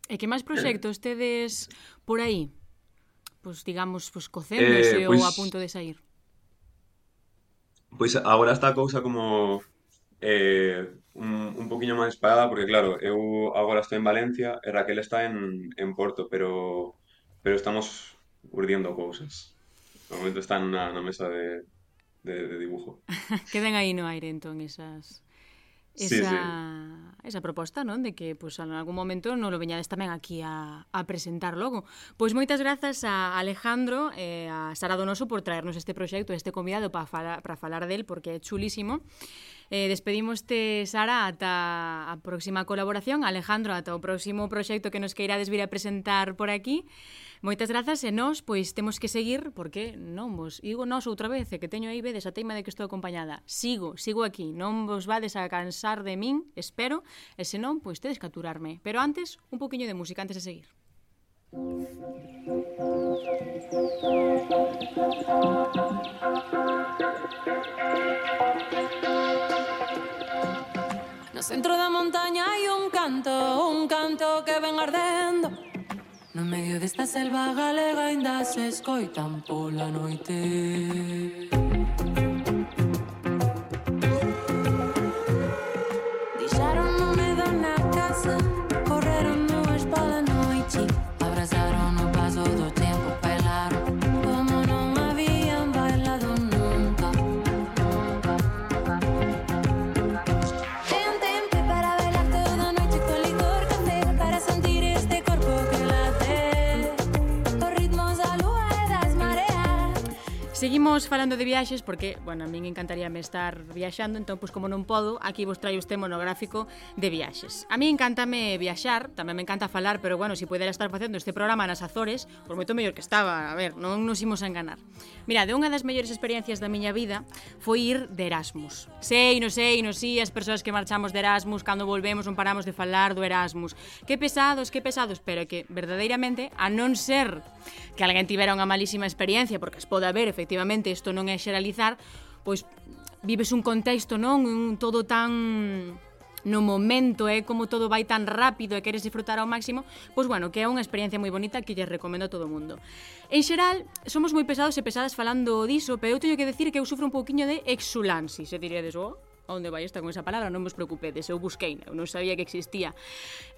Speaker 2: E que máis proxectos tedes por aí? Pois pues, digamos, pois pues, cocéndose eh, eh pues, ou a punto de sair?
Speaker 5: Pois pues, agora está a cousa como eh, un, un poquinho máis parada, porque claro, eu agora estou en Valencia e Raquel está en, en Porto, pero pero estamos urdiendo cousas. De momento están na, na mesa de, de, de dibujo. <laughs>
Speaker 2: Queden aí no aire, entón, esas... Esa, sí, sí. esa proposta, non? De que, pois, pues, en algún momento non lo veñades tamén aquí a, a presentar logo. Pois moitas grazas a Alejandro e eh, a Sara Donoso por traernos este proxecto, este convidado para falar, para falar del, porque é chulísimo. Eh, despedimoste, Sara, ata a próxima colaboración. Alejandro, ata o próximo proxecto que nos queirades vir a presentar por aquí. Moitas grazas e nós, pois, temos que seguir, porque non vos... Digo nós outra vez, e que teño aí vedes a teima de que estou acompañada. Sigo, sigo aquí. Non vos vades a cansar de min, espero, e senón, pois, tedes que aturarme. Pero antes, un poquinho de música antes de seguir. Thank you.
Speaker 6: No centro da montaña hai un canto, un canto que ven ardendo. No medio desta selva galega ainda se escoitan pola noite.
Speaker 2: estamos falando de viaxes porque, bueno, a min encantaríame estar viaxando, entón, pois, como non podo, aquí vos traio este monográfico de viaxes. A mí encantame viaxar, tamén me encanta falar, pero, bueno, se si pudera estar facendo este programa nas Azores, por moito mellor que estaba, a ver, non nos imos a enganar. Mira, de unha das mellores experiencias da miña vida foi ir de Erasmus. Sei, non sei, non si, as persoas que marchamos de Erasmus, cando volvemos non paramos de falar do Erasmus. Que pesados, que pesados, pero que, verdadeiramente, a non ser que alguén tivera unha malísima experiencia, porque as pode haber, efectivamente, obviamente isto non é xeralizar, pois vives un contexto, non? Un todo tan no momento, é eh? como todo vai tan rápido e queres disfrutar ao máximo, pois bueno, que é unha experiencia moi bonita que lle recomendo a todo o mundo. En xeral, somos moi pesados e pesadas falando diso, pero eu teño que decir que eu sufro un pouquiño de exulansis, se diríades oh, onde vai esta con esa palabra, non vos preocupedes, eu busquei, eu non sabía que existía.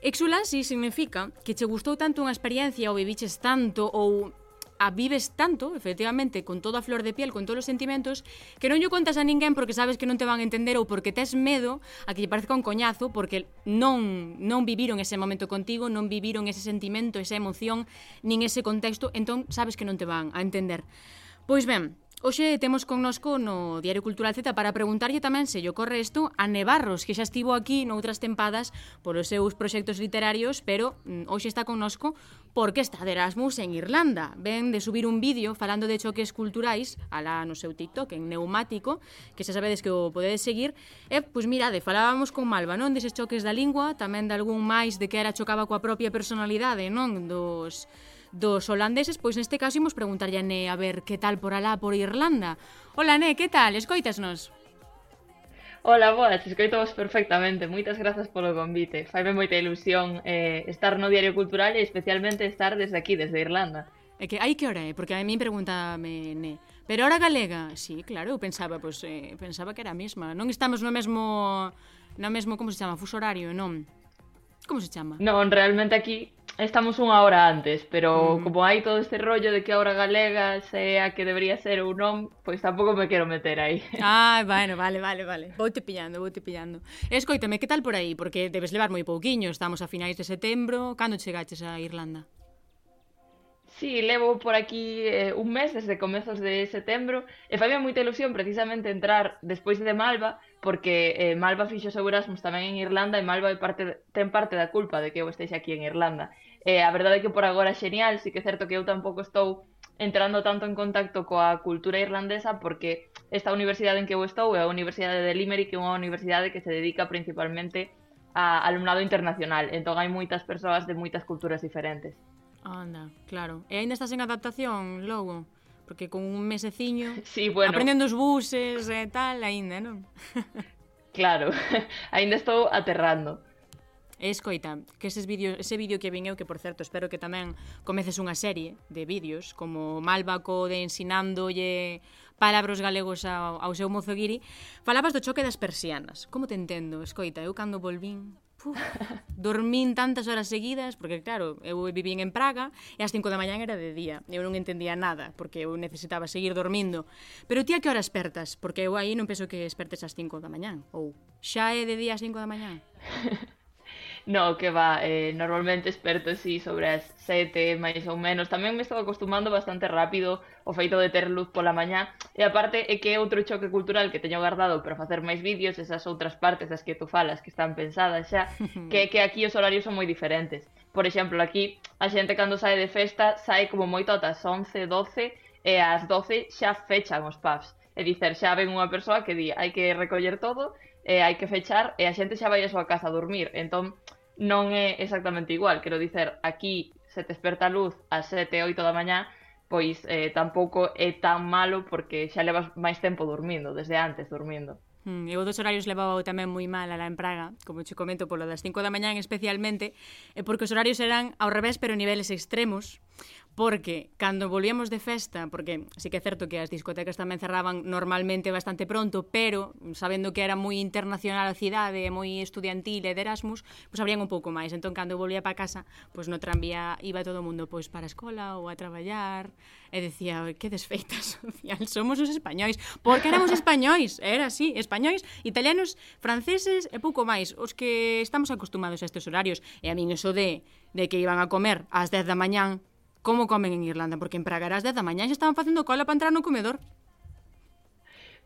Speaker 2: Exulansi significa que che gustou tanto unha experiencia ou viviches tanto ou a vives tanto, efectivamente, con toda a flor de piel, con todos os sentimentos, que non lle contas a ninguén porque sabes que non te van a entender ou porque tes medo a que lle parezca un coñazo porque non non viviron ese momento contigo, non viviron ese sentimento, esa emoción, nin ese contexto, entón sabes que non te van a entender. Pois ben, Oxe temos connosco no Diario Cultural Z para preguntarlle tamén se lle ocorre isto a Nevarros, que xa estivo aquí noutras tempadas polos seus proxectos literarios, pero mm, hoxe está connosco porque está de Erasmus en Irlanda. Ven de subir un vídeo falando de choques culturais alá no seu TikTok en Neumático, que xa sabedes que o podedes seguir. E, pois mirade, falábamos con Malva, non? Deses choques da lingua, tamén de algún máis de que era chocaba coa propia personalidade, non? Dos dos holandeses, pois neste caso imos preguntarlle a Ne a ver que tal por alá por Irlanda. Hola Ne, que tal? Escoitasnos?
Speaker 7: Hola, boas, escoitovos perfectamente. Moitas grazas polo convite. Faime moita ilusión eh, estar no Diario Cultural e especialmente estar desde aquí, desde Irlanda.
Speaker 2: É que hai que hora é, porque a mí preguntame ne. Pero hora galega, sí, claro, eu pensaba, pois, pues, eh, pensaba que era a mesma. Non estamos no mesmo, no mesmo, como se chama, fuso horario, non? Como se chama?
Speaker 7: Non, realmente aquí estamos unha hora antes, pero mm. como hai todo este rollo de que a hora galega se a que debería ser ou non, pois tampouco me quero meter aí. <laughs>
Speaker 2: Ah, bueno, vale, vale, vale. Voute pillando, voute pillando. Escoítame, que tal por aí? Porque debes levar moi pouquiño, estamos a finais de setembro. Cando chegaches a Irlanda?
Speaker 7: Sí, levo por aquí eh, un mes desde comezos de setembro e faime moita ilusión precisamente entrar despois de Malva porque eh, Malva fixo seu Erasmus tamén en Irlanda e Malva parte, ten parte da culpa de que eu esteis aquí en Irlanda. Eh, a verdade é que por agora xenial, sí que é certo que eu tampouco estou entrando tanto en contacto coa cultura irlandesa porque esta universidade en que eu estou é a Universidade de Limerick, que é unha universidade que se dedica principalmente a alumnado internacional, entón hai moitas persoas de moitas culturas diferentes.
Speaker 2: Anda, claro. E aínda estás en adaptación, logo? Porque con un meseciño, <laughs>
Speaker 7: sí, bueno.
Speaker 2: aprendendo os buses e tal, aínda, non? <laughs>
Speaker 7: claro, <laughs> aínda estou aterrando.
Speaker 2: E escoita, que eses vídeos, ese vídeo que vin eu, que por certo espero que tamén comeces unha serie de vídeos, como Malvaco de ensinándolle palabras galegos ao, ao seu mozo guiri, falabas do choque das persianas. Como te entendo? Escoita, eu cando volvín Puf, <laughs> dormín tantas horas seguidas, porque claro, eu vivín en Praga e ás 5 da mañan era de día. Eu non entendía nada, porque eu necesitaba seguir dormindo. Pero ti a que hora espertas? Porque eu aí non penso que espertes ás 5 da mañan. Ou xa é de día ás 5 da mañan? <laughs>
Speaker 7: No, que va, eh, normalmente experto sí sobre as sete, máis ou menos. Tamén me estou acostumando bastante rápido o feito de ter luz pola mañá. E aparte é que é outro choque cultural que teño guardado para facer máis vídeos, esas outras partes das que tú falas que están pensadas xa, <laughs> que é que aquí os horarios son moi diferentes. Por exemplo, aquí a xente cando sae de festa sae como moito ata as 11, 12 e ás 12 xa fechan os pubs. E dicer, xa ven unha persoa que di, hai que recoller todo e hai que fechar e a xente xa vai a súa casa a dormir. Entón, non é exactamente igual, quero dicer, aquí se te desperta a luz ás 7, 8 da mañá, pois eh, tampouco é tan malo porque xa levas máis tempo dormindo, desde antes dormindo.
Speaker 2: Mm, eu dos horarios levaba tamén moi mal alá en Praga, como che comento, polo das 5 da mañán especialmente, e porque os horarios eran ao revés pero niveles extremos, porque cando volvíamos de festa, porque sí que é certo que as discotecas tamén cerraban normalmente bastante pronto, pero sabendo que era moi internacional a cidade, moi estudiantil e de Erasmus, pois pues, abrían un pouco máis. Entón, cando volvía para casa, pois pues, no tranvía iba todo o mundo pois para a escola ou a traballar, e decía, que desfeita social, somos os españois, porque éramos españois, era así, españois, italianos, franceses e pouco máis, os que estamos acostumados a estes horarios, e a min eso de de que iban a comer ás 10 da mañán como comen en Irlanda, porque en Pragarás 10 da mañá xa estaban facendo cola para entrar no comedor.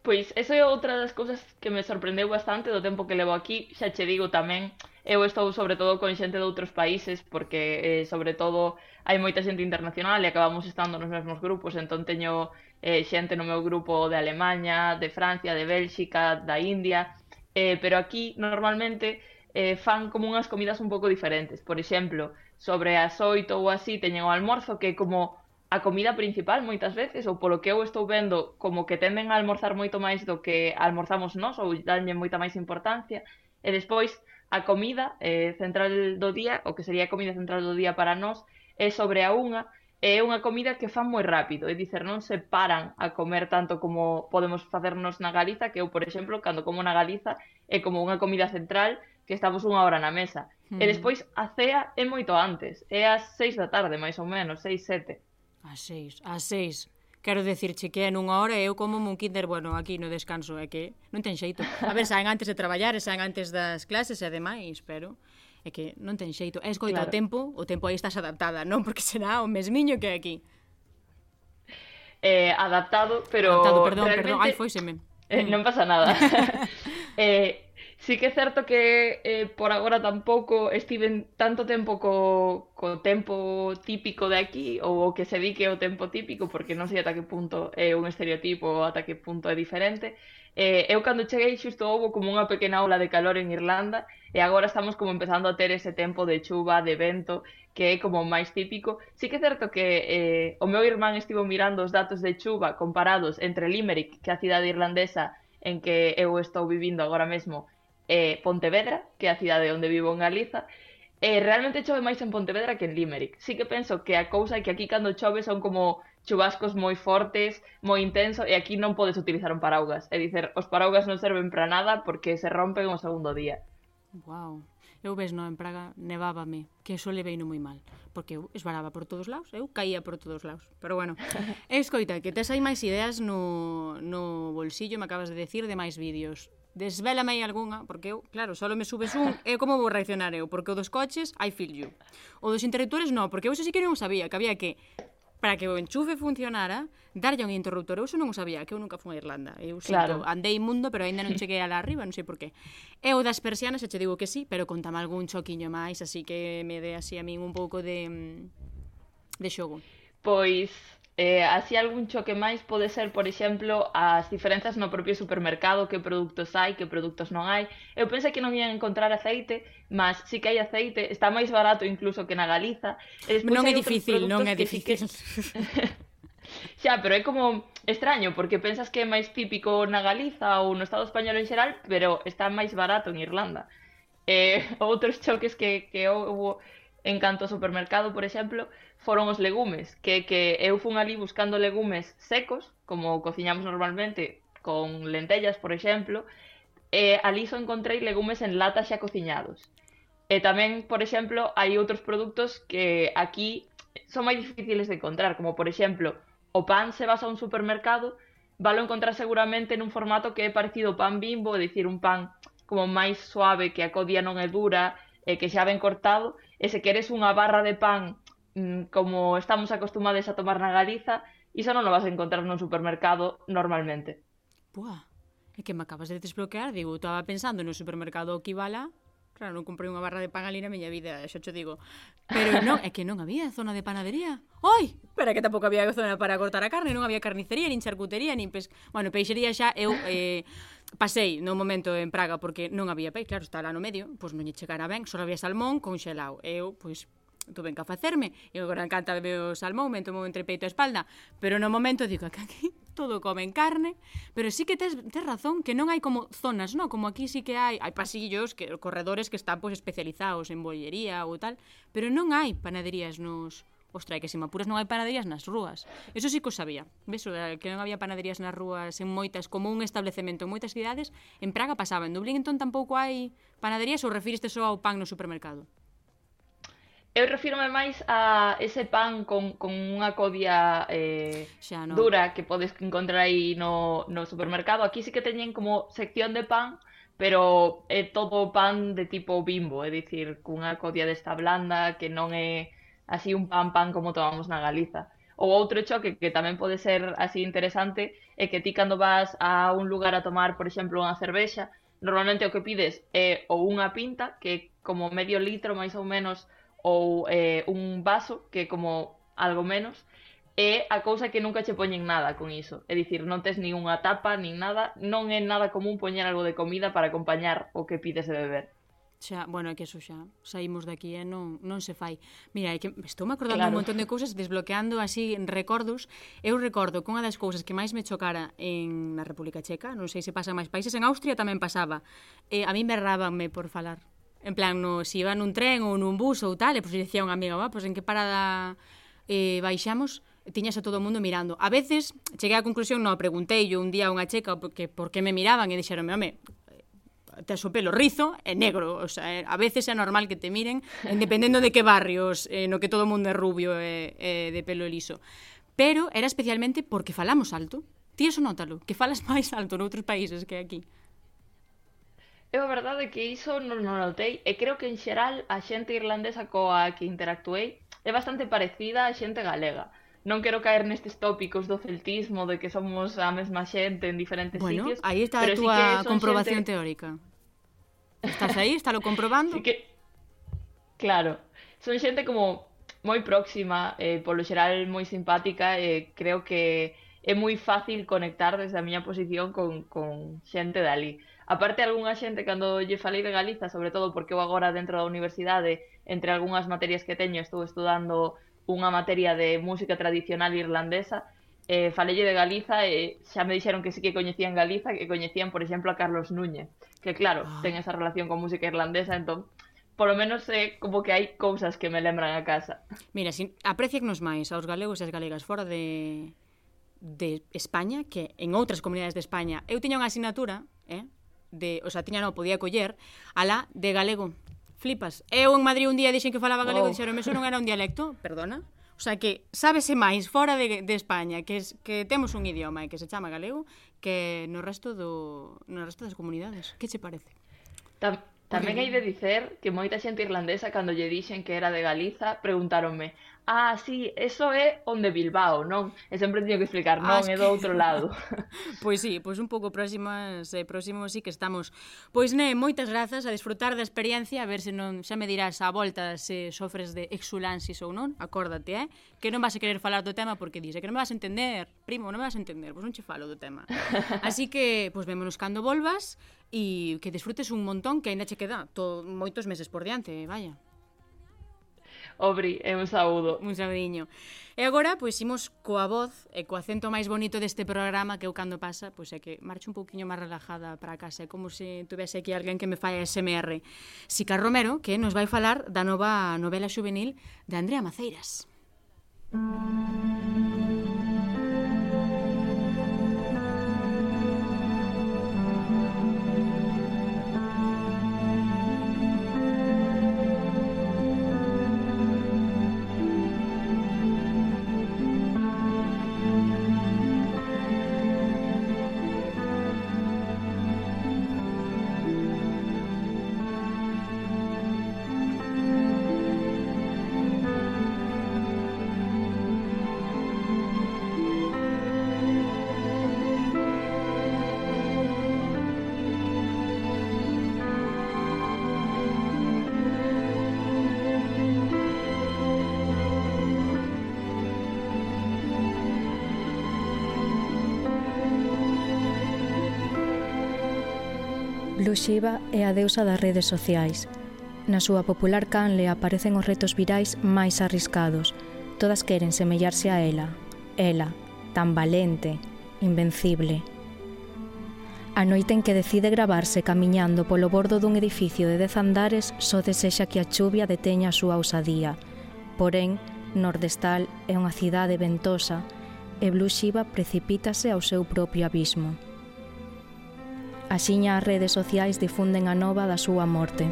Speaker 7: Pois esa é outra das cousas que me sorprendeu bastante do tempo que levo aquí, xa che digo tamén, eu estou sobre todo con xente de outros países porque eh, sobre todo hai moita xente internacional e acabamos estando nos mesmos grupos, entón teño eh, xente no meu grupo de Alemanha, de Francia, de Bélxica, da India, eh, pero aquí normalmente eh, fan como unhas comidas un pouco diferentes. Por exemplo, sobre as oito ou así teñen o almorzo que como a comida principal moitas veces, ou polo que eu estou vendo, como que tenden a almorzar moito máis do que almorzamos nós, ou danlle moita máis importancia, e despois a comida eh, central do día, o que sería a comida central do día para nós, é sobre a unha, é unha comida que fan moi rápido, é dicer, non se paran a comer tanto como podemos facernos na Galiza, que eu, por exemplo, cando como na Galiza, é como unha comida central, que estamos unha hora na mesa. Mm. E hmm. despois a cea é moito antes, é ás seis da tarde, máis ou menos, seis, sete.
Speaker 2: Ás seis, ás seis. Quero dicirche que en unha hora eu como un kinder, bueno, aquí no descanso, é que non ten xeito. A ver, saen antes de traballar, saen antes das clases e demais, pero é que non ten xeito. É escoito claro. o tempo, o tempo aí estás adaptada, non? Porque será o mesmiño que aquí.
Speaker 7: Eh, adaptado, pero...
Speaker 2: Adaptado, perdón, realmente... perdón, ai, foiseme. <laughs>
Speaker 7: Eh, non pasa nada. <laughs> <laughs> eh, Sí que é certo que eh, por agora tampouco estiven tanto tempo co, co tempo típico de aquí ou o que se di que é o tempo típico porque non sei ata que punto é un estereotipo ou ata que punto é diferente. Eh, eu cando cheguei xusto houve como unha pequena ola de calor en Irlanda e agora estamos como empezando a ter ese tempo de chuva, de vento que é como máis típico. Sí que é certo que eh, o meu irmán estivo mirando os datos de chuva comparados entre Limerick, que é a cidade irlandesa en que eu estou vivindo agora mesmo eh, Pontevedra, que é a cidade onde vivo en Galiza, e eh, realmente chove máis en Pontevedra que en Limerick. Sí que penso que a cousa é que aquí cando chove son como chubascos moi fortes, moi intenso, e aquí non podes utilizar un paraugas. É dicer, os paraugas non serven para nada porque se rompen o segundo día.
Speaker 2: Wow. Eu ves, no, en Praga nevábame, que eso le veino moi mal, porque eu esbaraba por todos lados, eu caía por todos lados. Pero bueno, <laughs> escoita, que tes aí máis ideas no, no bolsillo, me acabas de decir, de máis vídeos desvélame aí algunha, porque eu, claro, só me subes un, e como vou reaccionar eu? Porque o dos coches, I feel you. O dos interruptores, non, porque eu xa sí que non sabía, que había que para que o enchufe funcionara, darlle un interruptor. Eu non o sabía, que eu nunca fui a Irlanda. Eu claro. sinto, andei mundo, pero aínda non cheguei a la arriba, non sei por qué. Eu das persianas, e che digo que sí, pero contame algún choquiño máis, así que me dé así a min un pouco de, mm, de xogo.
Speaker 7: Pois, Eh, así algún choque máis pode ser, por exemplo, as diferenzas no propio supermercado, que produtos hai, que produtos non hai. Eu pensei que non ian encontrar aceite, mas sí que hai aceite, está máis barato incluso que na Galiza.
Speaker 2: E non é difícil, non é difícil. Que... <laughs>
Speaker 7: Xa, pero é como extraño, porque pensas que é máis típico na Galiza ou no Estado español en xeral, pero está máis barato en Irlanda. Eh, <laughs> outros choques que, que houve en canto ao supermercado, por exemplo, foron os legumes, que que eu fun ali buscando legumes secos, como cociñamos normalmente con lentellas, por exemplo, e ali só encontrei legumes en lata xa cociñados. E tamén, por exemplo, hai outros produtos que aquí son máis difíciles de encontrar, como por exemplo, o pan se vas a un supermercado, valo encontrar seguramente nun formato que é parecido ao pan bimbo, é dicir, un pan como máis suave, que a codía non é dura, e que xa ben cortado, e se queres unha barra de pan Mm, como estamos acostumados a tomar na Galiza, iso non o vas a encontrar nun supermercado normalmente.
Speaker 2: Buah, é que me acabas de desbloquear, digo, estaba pensando no supermercado Kivala, claro, non comprei unha barra de pan ali na miña vida, xa te digo. Pero non, é que non había zona de panadería. Oi, pero que tampouco había zona para cortar a carne, non había carnicería, nin charcutería, nin pes... Bueno, peixería xa eu eh, pasei no momento en Praga porque non había peixe, claro, está lá no medio, pois non lle chegara ben, só había salmón conxelado. Eu, pois, tuven que facerme, e agora encanta beber o salmón, me tomo entre peito e espalda, pero no momento digo que aquí <laughs> todo comen carne, pero sí que tes, tes razón que non hai como zonas, no? Como aquí sí que hai, hai pasillos, que corredores que están pois especializados en bollería ou tal, pero non hai panaderías nos Ostra, que se me apuras non hai panaderías nas rúas. Eso sí que o sabía. Ves, eh, que non había panaderías nas rúas en moitas, como un establecemento en moitas cidades, en Praga pasaba, en Dublín entón tampouco hai panaderías ou refiriste só ao pan no supermercado?
Speaker 7: Eu refirme máis a ese pan con, con unha codia eh, Xa, no. dura que podes encontrar aí no, no supermercado. Aquí sí que teñen como sección de pan, pero é todo pan de tipo bimbo, é dicir, cunha codia desta blanda que non é así un pan pan como tomamos na Galiza. Ou outro choque que tamén pode ser así interesante é que ti cando vas a un lugar a tomar, por exemplo, unha cervexa, normalmente o que pides é ou unha pinta, que como medio litro máis ou menos ou eh, un vaso, que como algo menos, é a cousa que nunca che poñen nada con iso. É dicir, non tes nin unha tapa, nin nada, non é nada común poñer algo de comida para acompañar o que pides de beber.
Speaker 2: Xa, bueno, é que eso xa, saímos daqui e eh? non, non se fai. Mira, é que estou me acordando claro. un montón de cousas, desbloqueando así recordos. Eu recordo que unha das cousas que máis me chocara en na República Checa, non sei se pasa en máis países, en Austria tamén pasaba. Eh, a mí berrábanme por falar En plan, no, se si iba nun tren ou nun bus ou tal, e pois dicía unha amiga, va, pois en que parada eh, baixamos, tiñas a todo o mundo mirando. A veces, cheguei á conclusión, no, preguntei yo un día a unha checa porque, por que me miraban e dixeronme, home, eh, tes o pelo rizo e negro, o sea, eh, a veces é normal que te miren, dependendo de que barrios, eh, no que todo o mundo é rubio e eh, eh, de pelo liso. Pero era especialmente porque falamos alto. Ti eso nótalo, que falas <laughs> máis alto noutros países que aquí.
Speaker 7: Eu a verdade que iso non, non notei e creo que en xeral a xente irlandesa coa que interactuei é bastante parecida á xente galega. Non quero caer nestes tópicos do celtismo de que somos a mesma xente en diferentes
Speaker 2: bueno,
Speaker 7: sitios.
Speaker 2: Bueno, aí está a túa sí comprobación xente... teórica. Estás aí, estálo comprobando? <laughs>
Speaker 7: sí que... Claro, son xente como moi próxima, eh, polo xeral moi simpática e eh, creo que é moi fácil conectar desde a miña posición con, con xente dali. Aparte, algunha xente, cando lle falei de Galiza, sobre todo porque eu agora dentro da universidade, entre algunhas materias que teño, estou estudando unha materia de música tradicional irlandesa, eh, falelle de Galiza e xa me dixeron que sí que coñecían Galiza, que coñecían, por exemplo, a Carlos Núñez, que claro, ah. ten esa relación con música irlandesa, entón, polo menos é eh, como que hai cousas que me lembran a casa.
Speaker 2: Mira, sin, aprecianos máis aos galegos e as galegas fora de de España que en outras comunidades de España. Eu tiña unha asignatura, eh, de, o sea, tiña non, podía coller, ala de galego. Flipas. Eu en Madrid un día dixen que falaba galego oh. e dixeron, eso non era un dialecto, perdona. O sea, que sábese máis fora de, de España que, es, que temos un idioma e que se chama galego que no resto do no resto das comunidades. Que che parece?
Speaker 7: Ta Tamén hai de dicer que moita xente irlandesa cando lle dixen que era de Galiza, preguntáronme ah, sí, eso é onde Bilbao, non? E sempre teño que explicar, ah, non, ah, é do outro lado. <laughs>
Speaker 2: pois sí, pois un pouco próximas, eh, próximos sí que estamos. Pois ne, moitas grazas a disfrutar da experiencia, a ver se non xa me dirás a volta se sofres de exulansis ou non, acórdate, eh? Que non vas a querer falar do tema porque dice que non me vas a entender, primo, non me vas a entender, pois non che falo do tema. <laughs> Así que, pois vémonos cando volvas e que disfrutes un montón que aínda che queda to, moitos meses por diante, eh, vaya.
Speaker 7: Obri, é un saúdo.
Speaker 2: Un saudiño. E agora, pois, imos coa voz e co acento máis bonito deste programa que eu cando pasa, pois é que marcho un poquinho máis relajada para casa, é como se tuvese aquí alguén que me fai SMR. Sica Romero, que nos vai falar da nova novela juvenil de Andrea Maceiras. Música
Speaker 8: Guru Shiva é a deusa das redes sociais. Na súa popular canle aparecen os retos virais máis arriscados. Todas queren semellarse a ela. Ela, tan valente, invencible. A noite en que decide gravarse camiñando polo bordo dun edificio de dez andares só desexa que a chuvia deteña a súa ousadía. Porén, Nordestal é unha cidade ventosa e Blue Shiva precipítase ao seu propio abismo. Axiña as redes sociais difunden a nova da súa morte.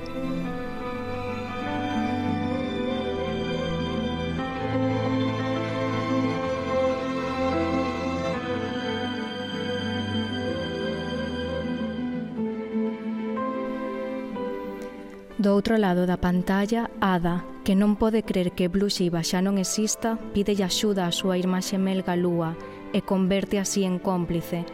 Speaker 8: Do outro lado da pantalla, Ada, que non pode crer que Blue Shiva xa non exista, pídelle axuda á súa irmá xemelga Lúa e converte así en cómplice,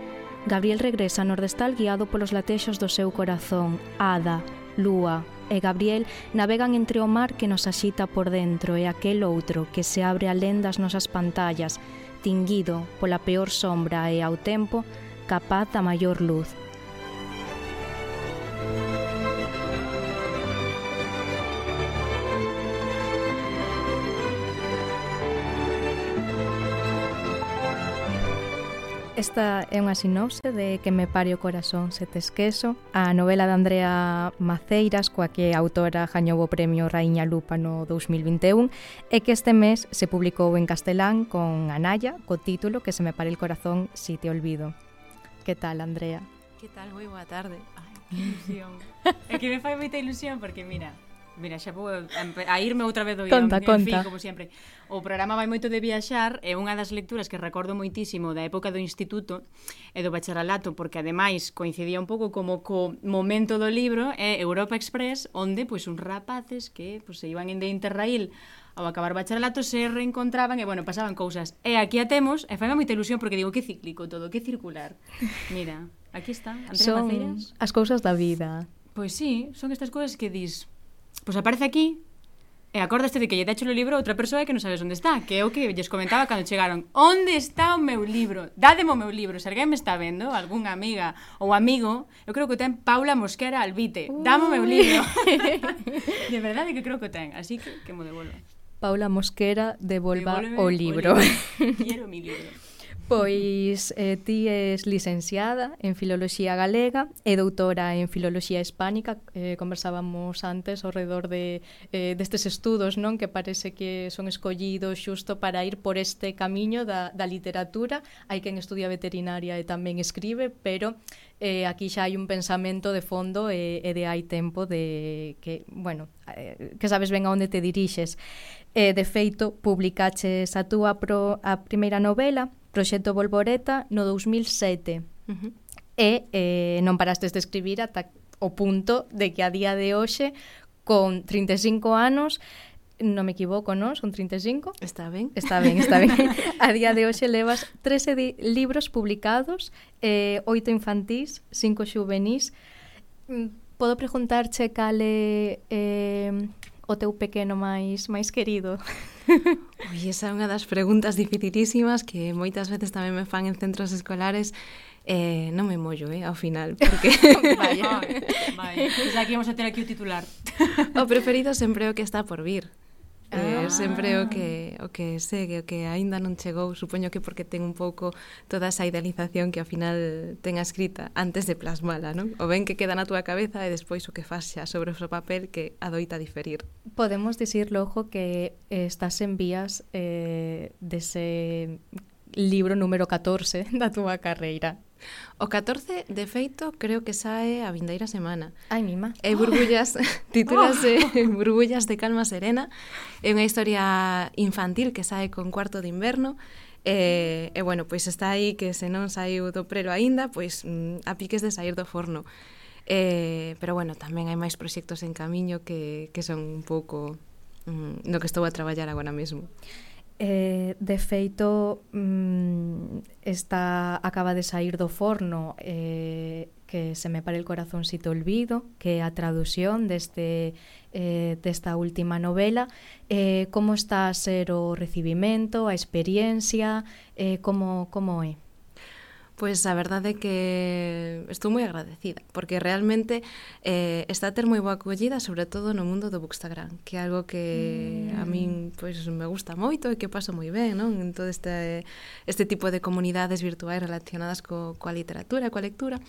Speaker 8: Gabriel regresa a Nordestal guiado polos latexos do seu corazón, Ada, Lúa e Gabriel navegan entre o mar que nos axita por dentro e aquel outro que se abre alén das nosas pantallas, tinguido pola peor sombra e ao tempo capaz da maior luz. Esta é unha sinopse de Que me pare o corazón se te esqueso, a novela de Andrea Maceiras, coa que a autora gañou o premio Raíña Lupa no 2021, e que este mes se publicou en castelán con Anaya, co título Que se me pare o corazón si te olvido. Que tal, Andrea?
Speaker 9: Que tal? Moi boa tarde.
Speaker 2: Ai, que <laughs> ilusión. é que me fai moita ilusión porque, mira, Mira, xa vou a, irme outra vez do
Speaker 8: guión. Conta,
Speaker 2: En fin, como sempre. O programa vai moito de viaxar é unha das lecturas que recordo moitísimo da época do instituto e do bacharelato, porque ademais coincidía un pouco como co momento do libro é Europa Express, onde pois uns rapaces que pois, se iban en de Interrail ao acabar o bacharelato se reencontraban e, bueno, pasaban cousas. E aquí a temos, e faime moita ilusión porque digo que cíclico todo, que circular. Mira, aquí está, Andrea
Speaker 8: Son
Speaker 2: Maceiras.
Speaker 8: as cousas da vida.
Speaker 2: Pois sí, son estas cousas que dis, Pois aparece aquí E acordaste de que lle decho o libro a outra persoa que non sabes onde está, que é o que lles comentaba cando chegaron. Onde está o meu libro? Dádeme o meu libro. Se alguén me está vendo, algunha amiga ou amigo, eu creo que o ten Paula Mosquera Albite. Dame o meu libro. <laughs> de verdade que creo que o ten, así que que mo devolva.
Speaker 8: Paula Mosquera devolva o libro.
Speaker 2: O libro. <laughs> Quiero mi libro.
Speaker 8: Pois eh, ti és licenciada en Filoloxía Galega e doutora en Filoloxía Hispánica. Eh, conversábamos antes ao redor de, eh, destes estudos non que parece que son escollidos xusto para ir por este camiño da, da literatura. Hai quen estudia veterinaria e tamén escribe, pero eh, aquí xa hai un pensamento de fondo e, e de hai tempo de que, bueno, eh, que sabes ben a onde te dirixes. Eh, de feito, publicaches a túa pro, a primeira novela, Proxecto Volvoreta no 2007. Uh -huh. E eh, non parastes de escribir ata o punto de que a día de hoxe, con 35 anos, non me equivoco, non? Son 35?
Speaker 9: Está ben.
Speaker 8: Está ben, está ben. <laughs> a día de hoxe levas 13 libros publicados, eh, 8 infantís, 5 xuvenís. Mm, podo preguntarche cale... Eh, o teu pequeno máis máis querido? <laughs>
Speaker 9: Oi, esa é unha das preguntas dificilísimas que moitas veces tamén me fan en centros escolares Eh, non me mollo, eh, ao final, porque... <laughs>
Speaker 2: vaya, <laughs> vaya. Pues aquí vamos a ter aquí o titular.
Speaker 9: o preferido sempre o que está por vir. É eh, ah. sempre o que o que segue, o que aínda non chegou, supoño que porque ten un pouco toda esa idealización que ao final ten a escrita antes de plasmala, non? O ben que queda na túa cabeza e despois o que faz xa sobre o seu papel que adoita diferir.
Speaker 8: Podemos dicir, logo, que estás en vías eh, de se libro número 14 da túa carreira.
Speaker 9: O 14, de feito, creo que sae a vindeira semana.
Speaker 8: Ai, mima.
Speaker 9: E Burbullas, titúlase oh. <laughs> Burbullas de calma serena. É unha historia infantil que sae con cuarto de inverno. E, e bueno, pois está aí que se non saiu do prelo aínda, pois mm, a piques de sair do forno. Eh, pero bueno, tamén hai máis proxectos en camiño que, que son un pouco mm, no que estou a traballar agora mesmo.
Speaker 8: Eh, de feito, mm, está, acaba de sair do forno eh, que se me pare el corazón si te olvido, que é a tradución deste, eh, desta última novela. Eh, como está a ser o recibimento, a experiencia, eh, como, como é?
Speaker 9: Pois a verdade é que estou moi agradecida, porque realmente eh, está a ter moi boa acollida, sobre todo no mundo do Bookstagram, que é algo que mm. a min pois, me gusta moito e que paso moi ben, non? En todo este, este tipo de comunidades virtuais relacionadas co, coa literatura, coa lectura.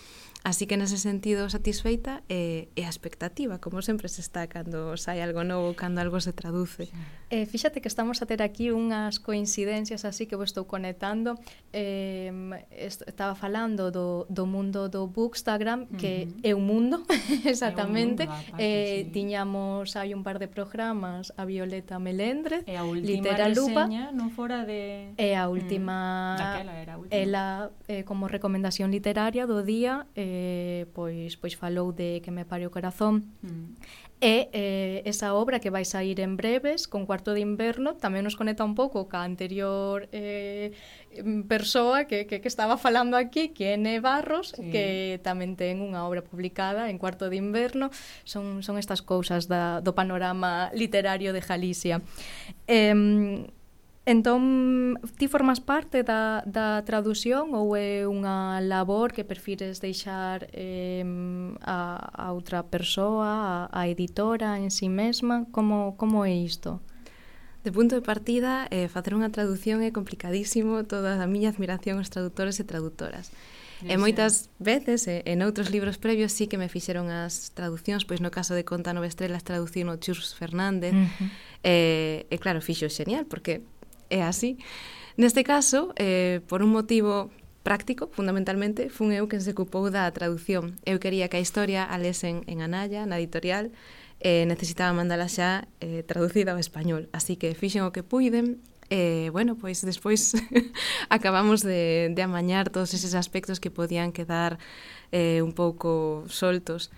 Speaker 9: Así que nese sentido satisfeita e, eh, e a expectativa, como sempre se está cando sai algo novo, cando algo se traduce. Sí.
Speaker 8: Eh, fíxate que estamos a ter aquí unhas coincidencias así que vos estou conectando. Eh, est estaba falando do, do mundo do Bookstagram, que uh <laughs> -huh. é un mundo, exactamente. É un mundo, eh, sí. Tiñamos hai un par de programas a Violeta Melendre,
Speaker 2: e a última Litera Lupa. non fora de...
Speaker 8: E a mm, última... Mm, daquela era a última. Ela, eh, como recomendación literaria do día, eh, pois, pois falou de Que me pare o corazón. Mm. E eh, esa obra que vai sair en breves, con Cuarto de Inverno, tamén nos conecta un pouco ca anterior eh, persoa que, que, que estaba falando aquí, que é Ne Barros, sí. que tamén ten unha obra publicada en Cuarto de Inverno. Son, son estas cousas da, do panorama literario de Galicia. Eh, Entón, ti formas parte da, da tradución ou é unha labor que prefires deixar eh, a, a outra persoa, a, a editora en si sí mesma? Como, como é isto?
Speaker 9: De punto de partida, eh, facer unha traducción é complicadísimo, toda a miña admiración aos traductores e traductoras. E moitas veces, e, en outros libros previos, sí que me fixeron as traduccións, pois no caso de Conta Nove Estrelas traducín no Chus Fernández, uh eh, -huh. e, e claro, fixo xenial, porque é así. Neste caso, eh, por un motivo práctico, fundamentalmente, fun eu quen se ocupou da traducción. Eu quería que a historia a lesen en Anaya, na editorial, e eh, necesitaba mandala xa eh, traducida ao español. Así que fixen o que puiden, e, eh, bueno, pois despois <laughs> acabamos de, de amañar todos eses aspectos que podían quedar eh, un pouco soltos.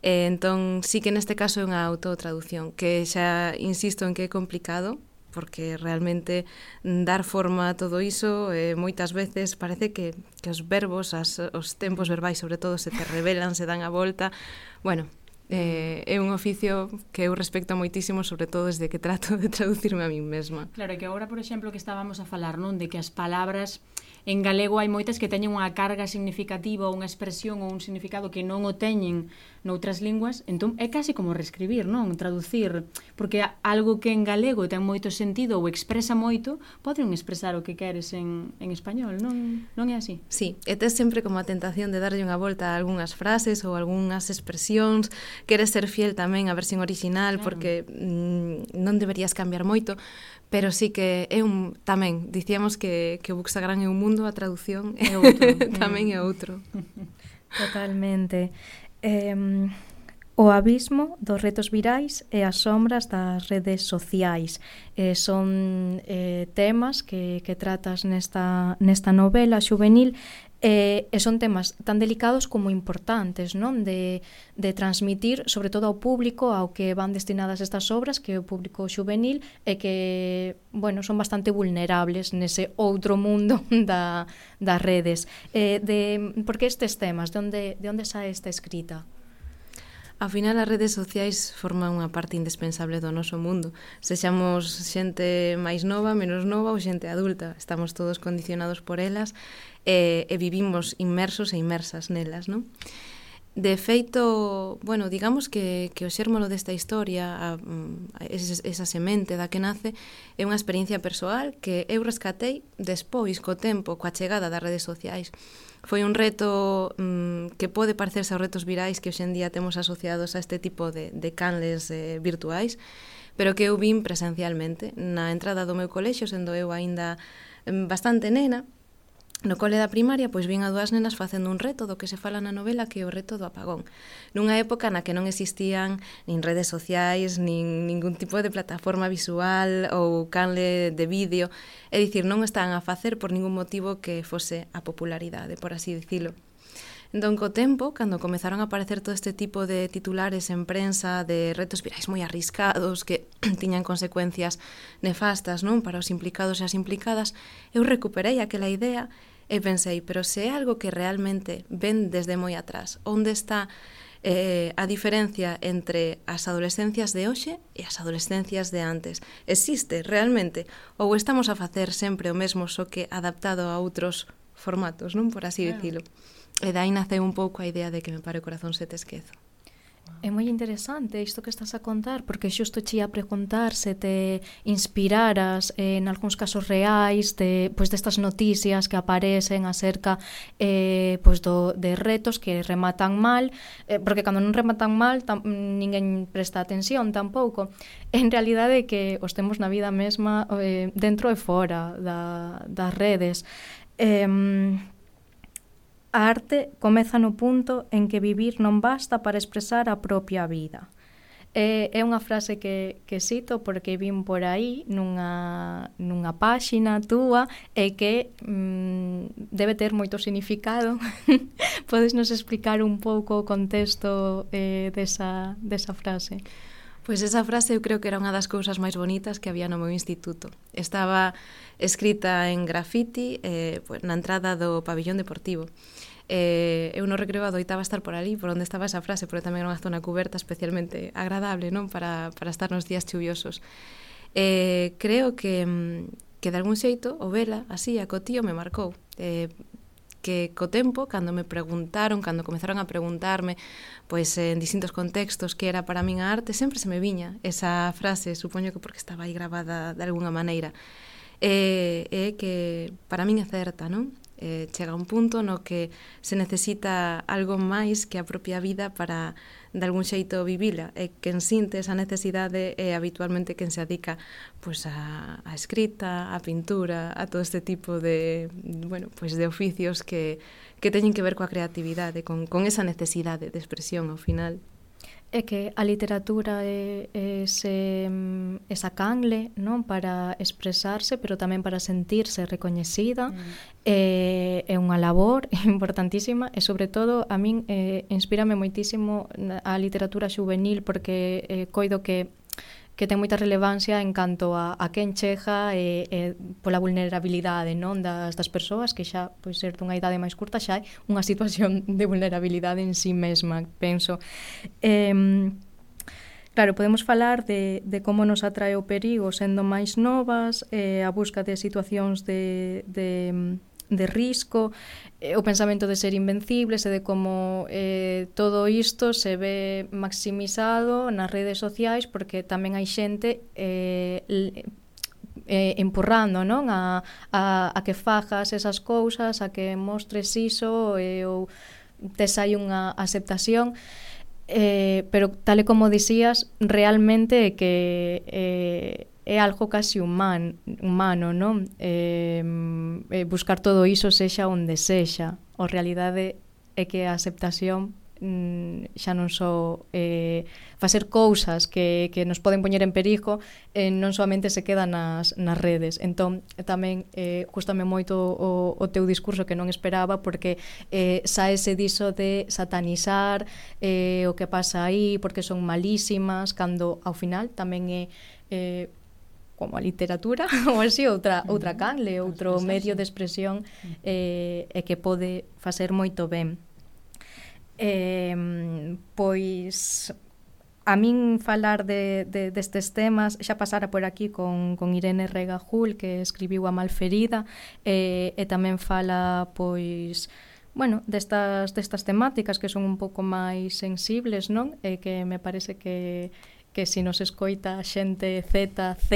Speaker 9: Eh, entón, sí que neste caso é unha autotraducción, que xa insisto en que é complicado, porque realmente dar forma a todo iso eh, moitas veces parece que, que os verbos, as, os tempos verbais sobre todo se te revelan, se dan a volta. Bueno, eh, é un oficio que eu respecto moitísimo sobre todo desde que trato de traducirme a min mesma.
Speaker 2: Claro, que agora, por exemplo, que estábamos a falar non de que as palabras en galego hai moitas que teñen unha carga significativa ou unha expresión ou un significado que non o teñen noutras linguas, entón é case como reescribir, non? Traducir, porque algo que en galego ten moito sentido ou expresa moito, poden expresar o que queres en, en español, non? Non é así?
Speaker 9: Sí, e tes sempre como a tentación de darlle unha volta a algunhas frases ou algunhas expresións, queres ser fiel tamén á versión original claro. porque mm, non deberías cambiar moito, pero sí que é un tamén dicíamos que que o Buxagrán é un mundo, a traducción é outro, <laughs> tamén é outro.
Speaker 8: Totalmente. Eh, o abismo dos retos virais e as sombras das redes sociais eh, son eh, temas que, que tratas nesta, nesta novela juvenil E, e son temas tan delicados como importantes non de, de transmitir sobre todo ao público ao que van destinadas estas obras que é o público juvenil e que bueno, son bastante vulnerables nese outro mundo <laughs> da, das redes e, de, por que estes temas, de onde, de onde sae esta escrita?
Speaker 9: Ao final as redes sociais forman unha parte indispensable do noso mundo. Sexamos xente máis nova, menos nova ou xente adulta. Estamos todos condicionados por elas e, e vivimos inmersos e inmersas nelas, non? De feito, bueno, digamos que, que o xérmolo desta historia, a, mm, a esa, esa semente da que nace, é unha experiencia persoal que eu rescatei despois co tempo, coa chegada das redes sociais. Foi un reto mm, que pode parecerse aos retos virais que hoxendía temos asociados a este tipo de, de canles eh, virtuais, pero que eu vin presencialmente na entrada do meu colexo, sendo eu aínda mm, bastante nena, No cole da primaria, pois vin a dúas nenas facendo un reto do que se fala na novela que é o reto do apagón. Nunha época na que non existían nin redes sociais, nin ningún tipo de plataforma visual ou canle de vídeo. É dicir, non estaban a facer por ningún motivo que fose a popularidade, por así dicilo. Entón, co tempo, cando comezaron a aparecer todo este tipo de titulares en prensa de retos virais moi arriscados que <clears throat> tiñan consecuencias nefastas non para os implicados e as implicadas, eu recuperei aquela idea E pensei, pero se é algo que realmente ven desde moi atrás, onde está eh, a diferencia entre as adolescencias de hoxe e as adolescencias de antes. Existe realmente? Ou estamos a facer sempre o mesmo, só que adaptado a outros formatos, non por así claro. dicilo? E dai naceu un pouco a idea de que me pare o corazón se te esquezo.
Speaker 8: É moi interesante isto que estás a contar, porque xusto che a preguntar se te inspiraras eh, en algúns casos reais de, pois destas noticias que aparecen acerca eh, pois do, de retos que rematan mal, eh, porque cando non rematan mal tam, ninguén presta atención tampouco. <laughs> En realidade é que os temos na vida mesma eh, dentro e fora da, das redes. Eh, A arte comeza no punto en que vivir non basta para expresar a propia vida. É, é unha frase que, que cito porque vim por aí nunha, nunha páxina túa e que mm, debe ter moito significado. <laughs> Podes nos explicar un pouco o contexto eh, desa, desa frase?
Speaker 9: Pois esa frase eu creo que era unha das cousas máis bonitas que había no meu instituto. Estaba escrita en grafiti eh, pues, na entrada do pabellón deportivo eh, eu no recreo adoitaba estar por ali, por onde estaba esa frase, porque tamén era unha zona cuberta especialmente agradable, non, para, para estar nos días chuviosos. Eh, creo que, que de algún xeito o vela así a cotío me marcou. Eh, que co tempo, cando me preguntaron, cando comezaron a preguntarme pois en distintos contextos que era para min a arte, sempre se me viña esa frase, supoño que porque estaba aí grabada de algunha maneira. E eh, eh, que para min é certa, non? eh, chega un punto no que se necesita algo máis que a propia vida para de algún xeito vivila e quen sinte esa necesidade é habitualmente quen se adica pois a, a escrita, a pintura, a todo este tipo de, bueno, pois de oficios que, que teñen que ver coa creatividade, con, con esa necesidade de expresión ao final
Speaker 8: é que a literatura é, é ese, mm, esa cangle non para expresarse, pero tamén para sentirse recoñecida. Mm. É, é unha labor <laughs> importantísima e, sobre todo, a min eh, inspírame moitísimo a literatura juvenil porque eh, coido que que ten moita relevancia en canto a, a quen chega e, e pola vulnerabilidade non das, das persoas que xa pois ser dunha idade máis curta xa é unha situación <laughs> de vulnerabilidade en si sí mesma, penso. Eh, Claro, podemos falar de, de como nos atrae o perigo sendo máis novas, eh, a busca de situacións de, de de risco, eh, o pensamento de ser invencibles e de como eh, todo isto se ve maximizado nas redes sociais porque tamén hai xente eh, eh, empurrando non a, a, a que fajas esas cousas, a que mostres iso eh, ou tes hai unha aceptación. Eh, pero tal e como dicías realmente que eh, é algo casi human, humano, non? Eh, buscar todo iso sexa onde sexa. A realidade é que a aceptación mm, xa non só eh, facer cousas que, que nos poden poñer en perigo eh, non soamente se queda nas, nas redes entón tamén eh, gustame moito o, o teu discurso que non esperaba porque eh, saese diso de satanizar eh, o que pasa aí porque son malísimas cando ao final tamén é eh, como a literatura <laughs> ou así outra outra canle, outro medio de expresión eh, e que pode facer moito ben. Eh, pois a min falar de, de, destes temas xa pasara por aquí con, con Irene Regajul que escribiu a Malferida eh, e tamén fala pois bueno, destas, destas temáticas que son un pouco máis sensibles non? E que me parece que que si nos escoita a xente Z, Z...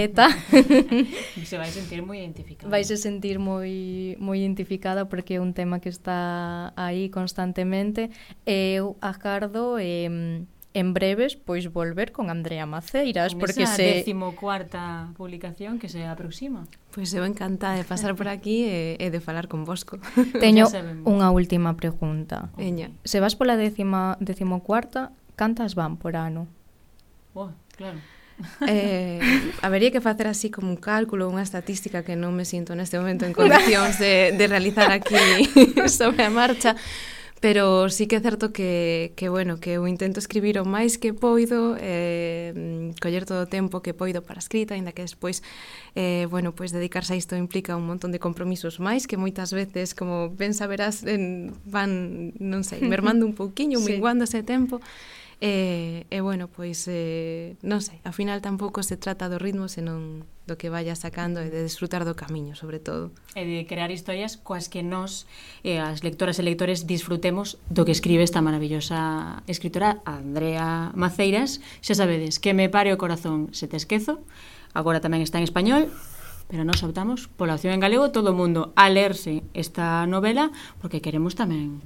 Speaker 8: <laughs>
Speaker 2: se vai sentir moi identificada.
Speaker 8: Vai se sentir moi, moi identificada porque é un tema que está aí constantemente. E eu agardo eh, en breves pois volver con Andrea Maceiras
Speaker 2: con
Speaker 8: porque se
Speaker 2: cuarta publicación que se aproxima.
Speaker 9: Pois eu encantada de pasar por aquí e, e de falar con Bosco.
Speaker 8: Pois Teño unha última pregunta.
Speaker 9: Okay.
Speaker 8: Se vas pola décima, décimo cuarta, cantas van por ano?
Speaker 2: Oh, claro.
Speaker 9: Eh, <laughs> habería que facer así como un cálculo, unha estatística que non me sinto neste momento en condicións de, de realizar aquí <laughs> sobre a marcha, pero sí que é certo que, que bueno, que eu intento escribir o máis que poido eh, coller todo o tempo que poido para a escrita, ainda que despois eh, bueno, pois dedicarse a isto implica un montón de compromisos máis que moitas veces como ben saberás en, van, non sei, mermando un pouquiño, <laughs> sí. minguando ese tempo E, e bueno, pois eh, non sei, ao final tampouco se trata do ritmo senón do que vaya sacando e de disfrutar do camiño, sobre todo.
Speaker 2: E de crear historias coas que nós, eh, as lectoras e lectores, disfrutemos do que escribe esta maravillosa escritora Andrea Maceiras. Xa sabedes, que me pare o corazón se te esquezo, agora tamén está en español, pero nós optamos pola opción en galego todo o mundo a lerse esta novela porque queremos tamén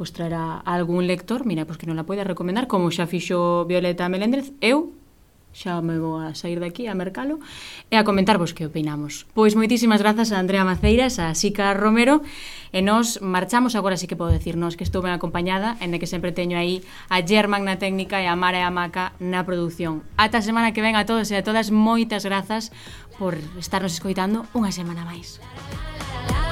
Speaker 2: pois traer a algún lector, mira, pois que non la poida recomendar, como xa fixo Violeta Meléndez, eu xa me vou a sair daqui a mercalo e a comentarvos que opinamos. Pois moitísimas grazas a Andrea Maceiras, a Sica Romero e nos marchamos agora sí que podo decirnos que estou ben acompañada en que sempre teño aí a German na técnica e a Mara e a Maca na produción. Ata a semana que ven a todos e a todas moitas grazas por estarnos escoitando unha semana máis. La, la, la, la, la.